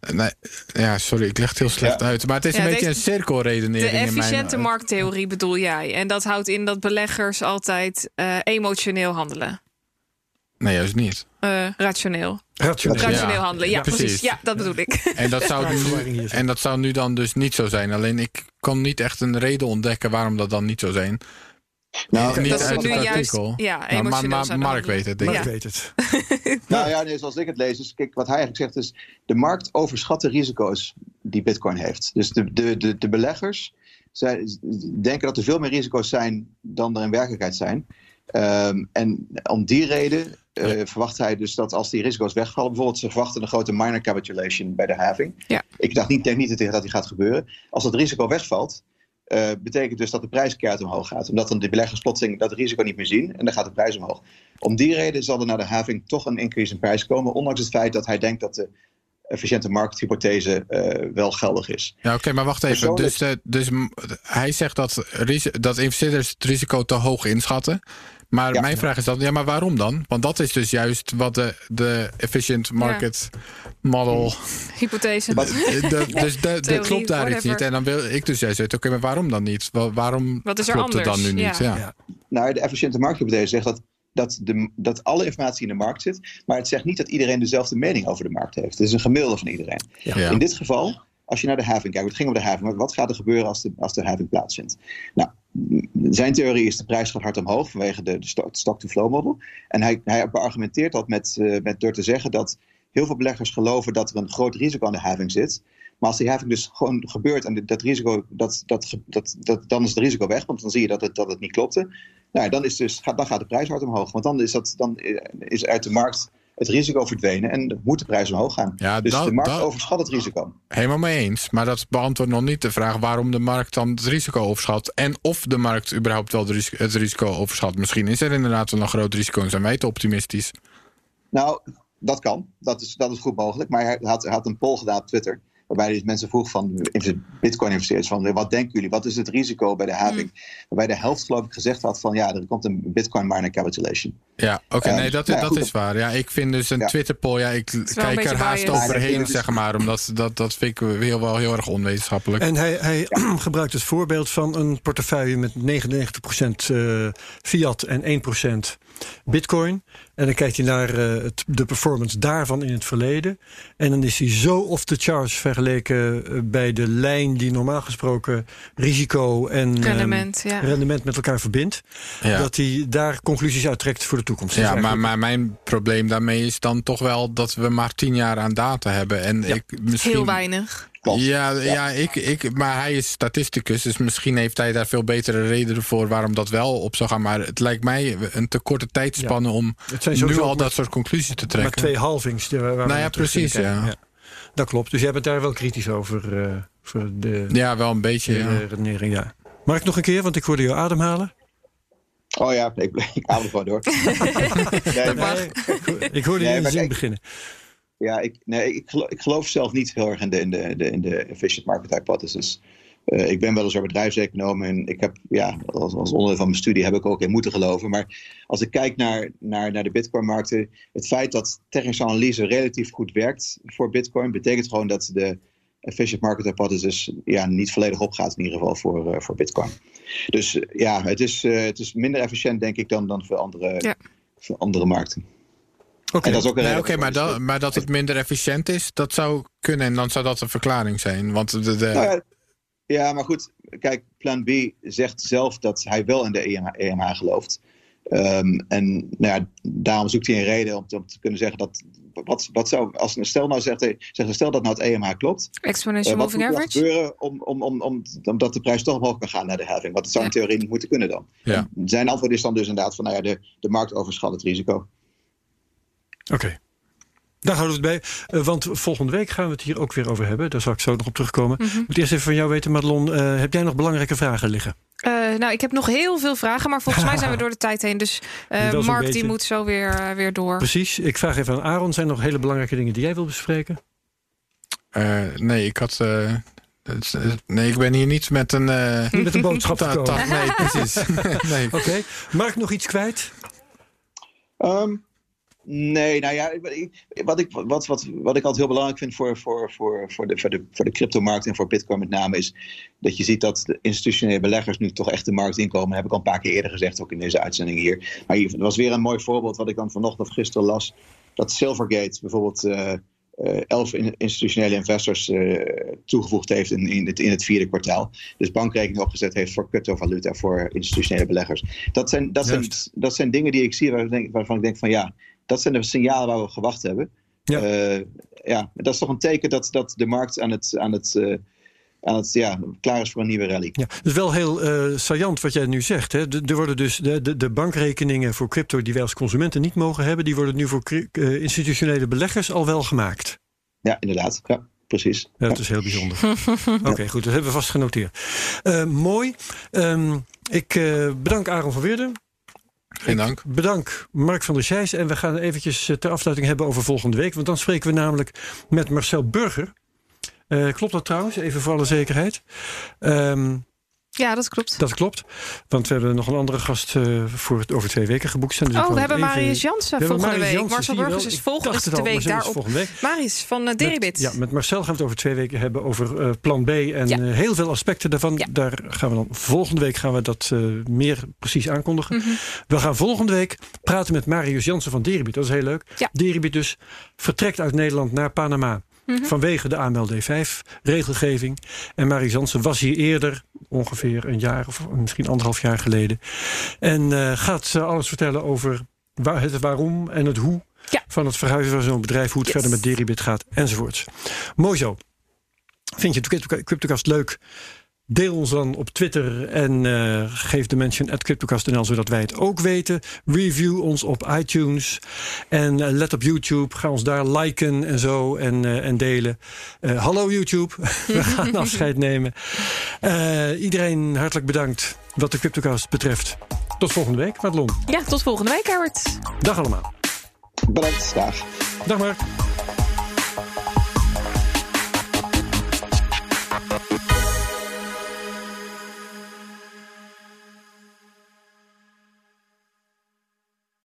Nee, ja, sorry, ik leg het heel slecht Ja. uit. Maar het is Ja, een beetje deze- een De cirkelredenering. in mijn- efficiënte markttheorie bedoel jij. En dat houdt in dat beleggers altijd eh, emotioneel handelen. Nee, juist niet. Eh, rationeel. Rationeel. Rationeel Ja. handelen. Ja, Ja, precies. precies. Ja, dat bedoel ik. En dat, zou nu, zo. en dat zou nu dan dus niet zo zijn. Alleen ik kan niet echt een reden ontdekken waarom dat dan niet zou zijn. Nou, niet dat uit het juist artikel. ja, Maar- Mark weet het, denk ik. ik weet het. Nou ja, nee, zoals ik het lees, is, kijk, wat hij eigenlijk zegt is... de markt overschat de risico's die bitcoin heeft. Dus de, de, de, de beleggers zij, denken dat er veel meer risico's zijn dan er in werkelijkheid zijn. Ehm, en om die reden eh, verwacht hij dus dat als die risico's wegvallen... bijvoorbeeld ze verwachten een grote minor capitulation bij de halving. Ja. Ik dacht niet, denk niet dat die gaat gebeuren. Als dat risico wegvalt... eh, betekent dus dat de prijs keihard omhoog gaat. Omdat dan de beleggers plotseling dat risico niet meer zien en dan gaat de prijs omhoog. Om die reden zal er naar de having toch een increase in prijs komen. Ondanks het feit dat hij denkt dat de efficiënte markthypothese eh, wel geldig is. Ja, oké, maar wacht even. Persoonlijk- Dus, eh, dus hij zegt dat, dat investeerders het risico te hoog inschatten. Maar Ja. mijn vraag is dan, ja, maar waarom dan? Want dat is dus juist wat de, de efficient market model. Hypothese. Dus Theorie, klopt daar iets niet. En dan wil ik dus juist weten, oké, maar waarom dan niet? Wa- waarom Wat is er klopt het dan nu niet? Ja. Ja. Ja. Nou, de efficiënte markthypothese zegt dat, dat, de, dat alle informatie in de markt zit. Maar het zegt niet dat iedereen dezelfde mening over de markt heeft. Het is een gemiddelde van iedereen. Ja. In dit geval, als je naar de having kijkt, het ging om de having, maar wat gaat er gebeuren als de, als de having plaatsvindt? Nou, zijn theorie is de prijs gaat hard omhoog vanwege de, de sto- stock-to-flow model. En hij, hij beargumenteert dat met, eh, met, door te zeggen dat heel veel beleggers geloven dat er een groot risico aan de having zit. Maar als die having dus gewoon gebeurt en dat risico, dat, dat, dat, dat, dan is het risico weg, want dan zie je dat het, dat het niet klopte. Nou, dan, is dus, dan gaat de prijs hard omhoog, want dan is, dat, dan eh, is uit de markt het risico verdwenen en moet de prijs omhoog gaan. Ja, dus dat- de markt dat- overschat het risico. Helemaal mee eens. Maar dat beantwoordt nog niet de vraag waarom de markt dan het risico overschat. En of de markt überhaupt wel het risico overschat. Misschien is er inderdaad wel een groot risico en zijn wij te optimistisch. Nou, dat kan. Dat is, dat is goed mogelijk. Maar hij had, hij had een poll gedaan op Twitter. Waarbij hij dus mensen vroeg van Bitcoin-investeerders: van wat denken jullie? Wat is het risico bij de having? Waarbij de helft, geloof ik, gezegd had: van ja, er komt een Bitcoin miner capitulation. Ja, oké, nee, dat, nou dat goed. is waar. Ja, ik vind dus een Ja. Twitter-poll, ja, ik kijk er haast biased. overheen, Ja, is- zeg maar. Omdat dat, dat vind ik heel, wel heel erg onwetenschappelijk. En hij, hij gebruikt het voorbeeld van een portefeuille met 99% eh, fiat en 1% bitcoin. En dan kijkt hij naar eh, het, de performance daarvan in het verleden. En dan is hij zo off the charts vergeleken eh, bij de lijn die normaal gesproken risico en ehm, Rendement, ja. rendement met elkaar verbindt. ja. Dat hij daar conclusies uittrekt voor de toekomst. Ja, maar, eigenlijk- maar mijn probleem daarmee is dan toch wel dat we maar tien jaar aan data hebben. En ik misschien. Heel weinig. Ja, ja. ik, ik, maar hij is statisticus, dus misschien heeft hij daar veel betere redenen voor waarom dat wel op zou gaan. Maar het lijkt mij een te korte tijdspanne om nu al maar- dat soort conclusies te maar trekken. twee halvings. Waar we Nou ja, precies, ja. Dat klopt. Dus jij bent daar wel kritisch over. eh, voor de, Ja, wel een beetje. de Ja. redenering, ja. Mag ik nog een keer, want ik hoorde jou ademhalen. Oh ja, ik, ik haal er gewoon door. nee, maar, ik, ho- ik hoorde Nee, je in de maar zin kijk- beginnen. Ja, ik, nee, ik, geloof, ik geloof zelf niet heel erg in de, in de, de, in de efficient market hypothesis. Eh, ik ben weliswaar bedrijfseconoom en ik heb, ja, als, als onderdeel van mijn studie heb ik ook in moeten geloven. Maar als ik kijk naar, naar, naar de bitcoin-markten, het feit dat technische analyse relatief goed werkt voor bitcoin, betekent gewoon dat de efficient market hypothesis ja, niet volledig opgaat, in ieder geval voor, eh, voor bitcoin. Dus ja, het is, eh, het is minder efficiënt, denk ik, dan, dan voor, andere, Ja. voor andere markten. Oké. En dat is ook een Nee, Oké, maar, dat, maar dat het minder efficiënt is, dat zou kunnen. En dan zou dat een verklaring zijn. Want de, de, Nou ja, ja, maar goed. Kijk, Plan B zegt zelf dat hij wel in de E EMH, EMH gelooft. Ehm, en nou ja, daarom zoekt hij een reden om te, om te kunnen zeggen dat. Wat, wat zou, als een stel nou zegt, zegt, stel dat nou het EMH klopt. eh, Exponential wat moving moet er average. gebeuren om, om, om, om, omdat de prijs toch omhoog kan gaan naar de having? Want het zou in Ja. theorie niet moeten kunnen dan. Ja. Zijn antwoord is dan dus inderdaad van, nou ja, de, de markt overschat het risico. Oké. Daar houden we het bij. Eh, want volgende week gaan we het hier ook weer over hebben. Daar zal ik zo nog op terugkomen. Mhm. Ik moet eerst even van jou weten, Madelon. eh, heb jij nog belangrijke vragen liggen? Eh, nou, ik heb nog heel veel vragen, maar volgens mij zijn we door de tijd heen. Dus Mark die moet zo weer, weer door. Precies. Ik vraag even aan Aaron. Zijn er nog hele belangrijke dingen die jij wil bespreken? eh, nee, ik had. nee, ik ben hier niet met een. eh, Met een boodschap gekomen. nee, precies. nee. Oké. Mark nog iets kwijt? Ehm, Nee, nou ja, wat ik, wat, wat, wat ik altijd heel belangrijk vind voor, voor, voor, voor, de, voor, de, voor de cryptomarkt en voor Bitcoin met name is dat je ziet dat de institutionele beleggers nu toch echt de markt inkomen. heb ik al een paar keer eerder gezegd, ook in deze uitzending hier. Maar hier er was weer een mooi voorbeeld wat ik dan vanochtend of gisteren las. Dat Silvergate bijvoorbeeld eh, eh, elf in- institutionele investors eh, toegevoegd heeft in, in, het, in het vierde kwartaal. Dus bankrekening opgezet heeft voor cryptovaluta voor institutionele beleggers. Dat zijn, dat zijn, dat zijn dingen die ik zie ik denk- waarvan ik denk van ja, dat zijn de signalen waar we op gewacht hebben. Ja. Ja, ja dat is toch een teken dat, dat de markt aan het, aan het, eh, aan het ja, klaar is voor een nieuwe rally. Ja, dat is wel heel eh saillant wat jij nu zegt. Hè. De- Er worden dus de, de, de bankrekeningen voor crypto die wij als consumenten niet mogen hebben, die worden nu voor eh, institutionele beleggers al wel gemaakt. Ja, inderdaad. Ja, precies. Ja, dat is heel bijzonder. Oké, goed, dat hebben we vast genoteerd. Eh, mooi. Ehm, ik eh, bedank Aaron van Weerden. Geen dank. Bedank Mark van der Scheijs. En we gaan eventjes eh, ter afsluiting hebben over volgende week. Want dan spreken we namelijk met Marcel Burger. Eh, klopt dat trouwens? Even voor alle zekerheid. Ehm, Ja, dat klopt. dat klopt. Want we hebben nog een andere gast eh, voor over twee weken geboekt. staan. Dus oh, we hebben Marius Jansen volgende Marius week. Jansen, Marcel Burgers is volgende het de al, week daarop. week. Marius van uh, Deribit. Ja, met Marcel gaan we het over twee weken hebben over eh, plan B en Ja. eh, heel veel aspecten daarvan. Ja. Daar gaan we dan volgende week gaan we dat eh, meer precies aankondigen. Mhm. We gaan volgende week praten met Marius Jansen van Deribit. Dat is heel leuk. Ja. Deribit dus vertrekt uit Nederland naar Panama. Vanwege de AML D5-regelgeving. En Marius Jansen was hier eerder, ongeveer een jaar of misschien anderhalf jaar geleden. En eh, gaat alles vertellen over waar, het waarom en het hoe Ja. van het verhuizen van zo'n bedrijf, hoe het Yes. verder met Deribit gaat enzovoorts. Mooi zo. Vind je het Cryptocast leuk? Deel ons dan op Twitter en eh, geef de mention at CryptoCast.nl zodat wij het ook weten. Review ons op iTunes en eh, let op YouTube. Ga ons daar liken en zo en, eh, en delen. Eh, hallo YouTube, we gaan afscheid nemen. Eh, iedereen hartelijk bedankt wat de CryptoCast betreft. Tot volgende week, Madelon. Ja, tot volgende week, Herbert. Dag allemaal. Bedankt. Dag. Dag Mark.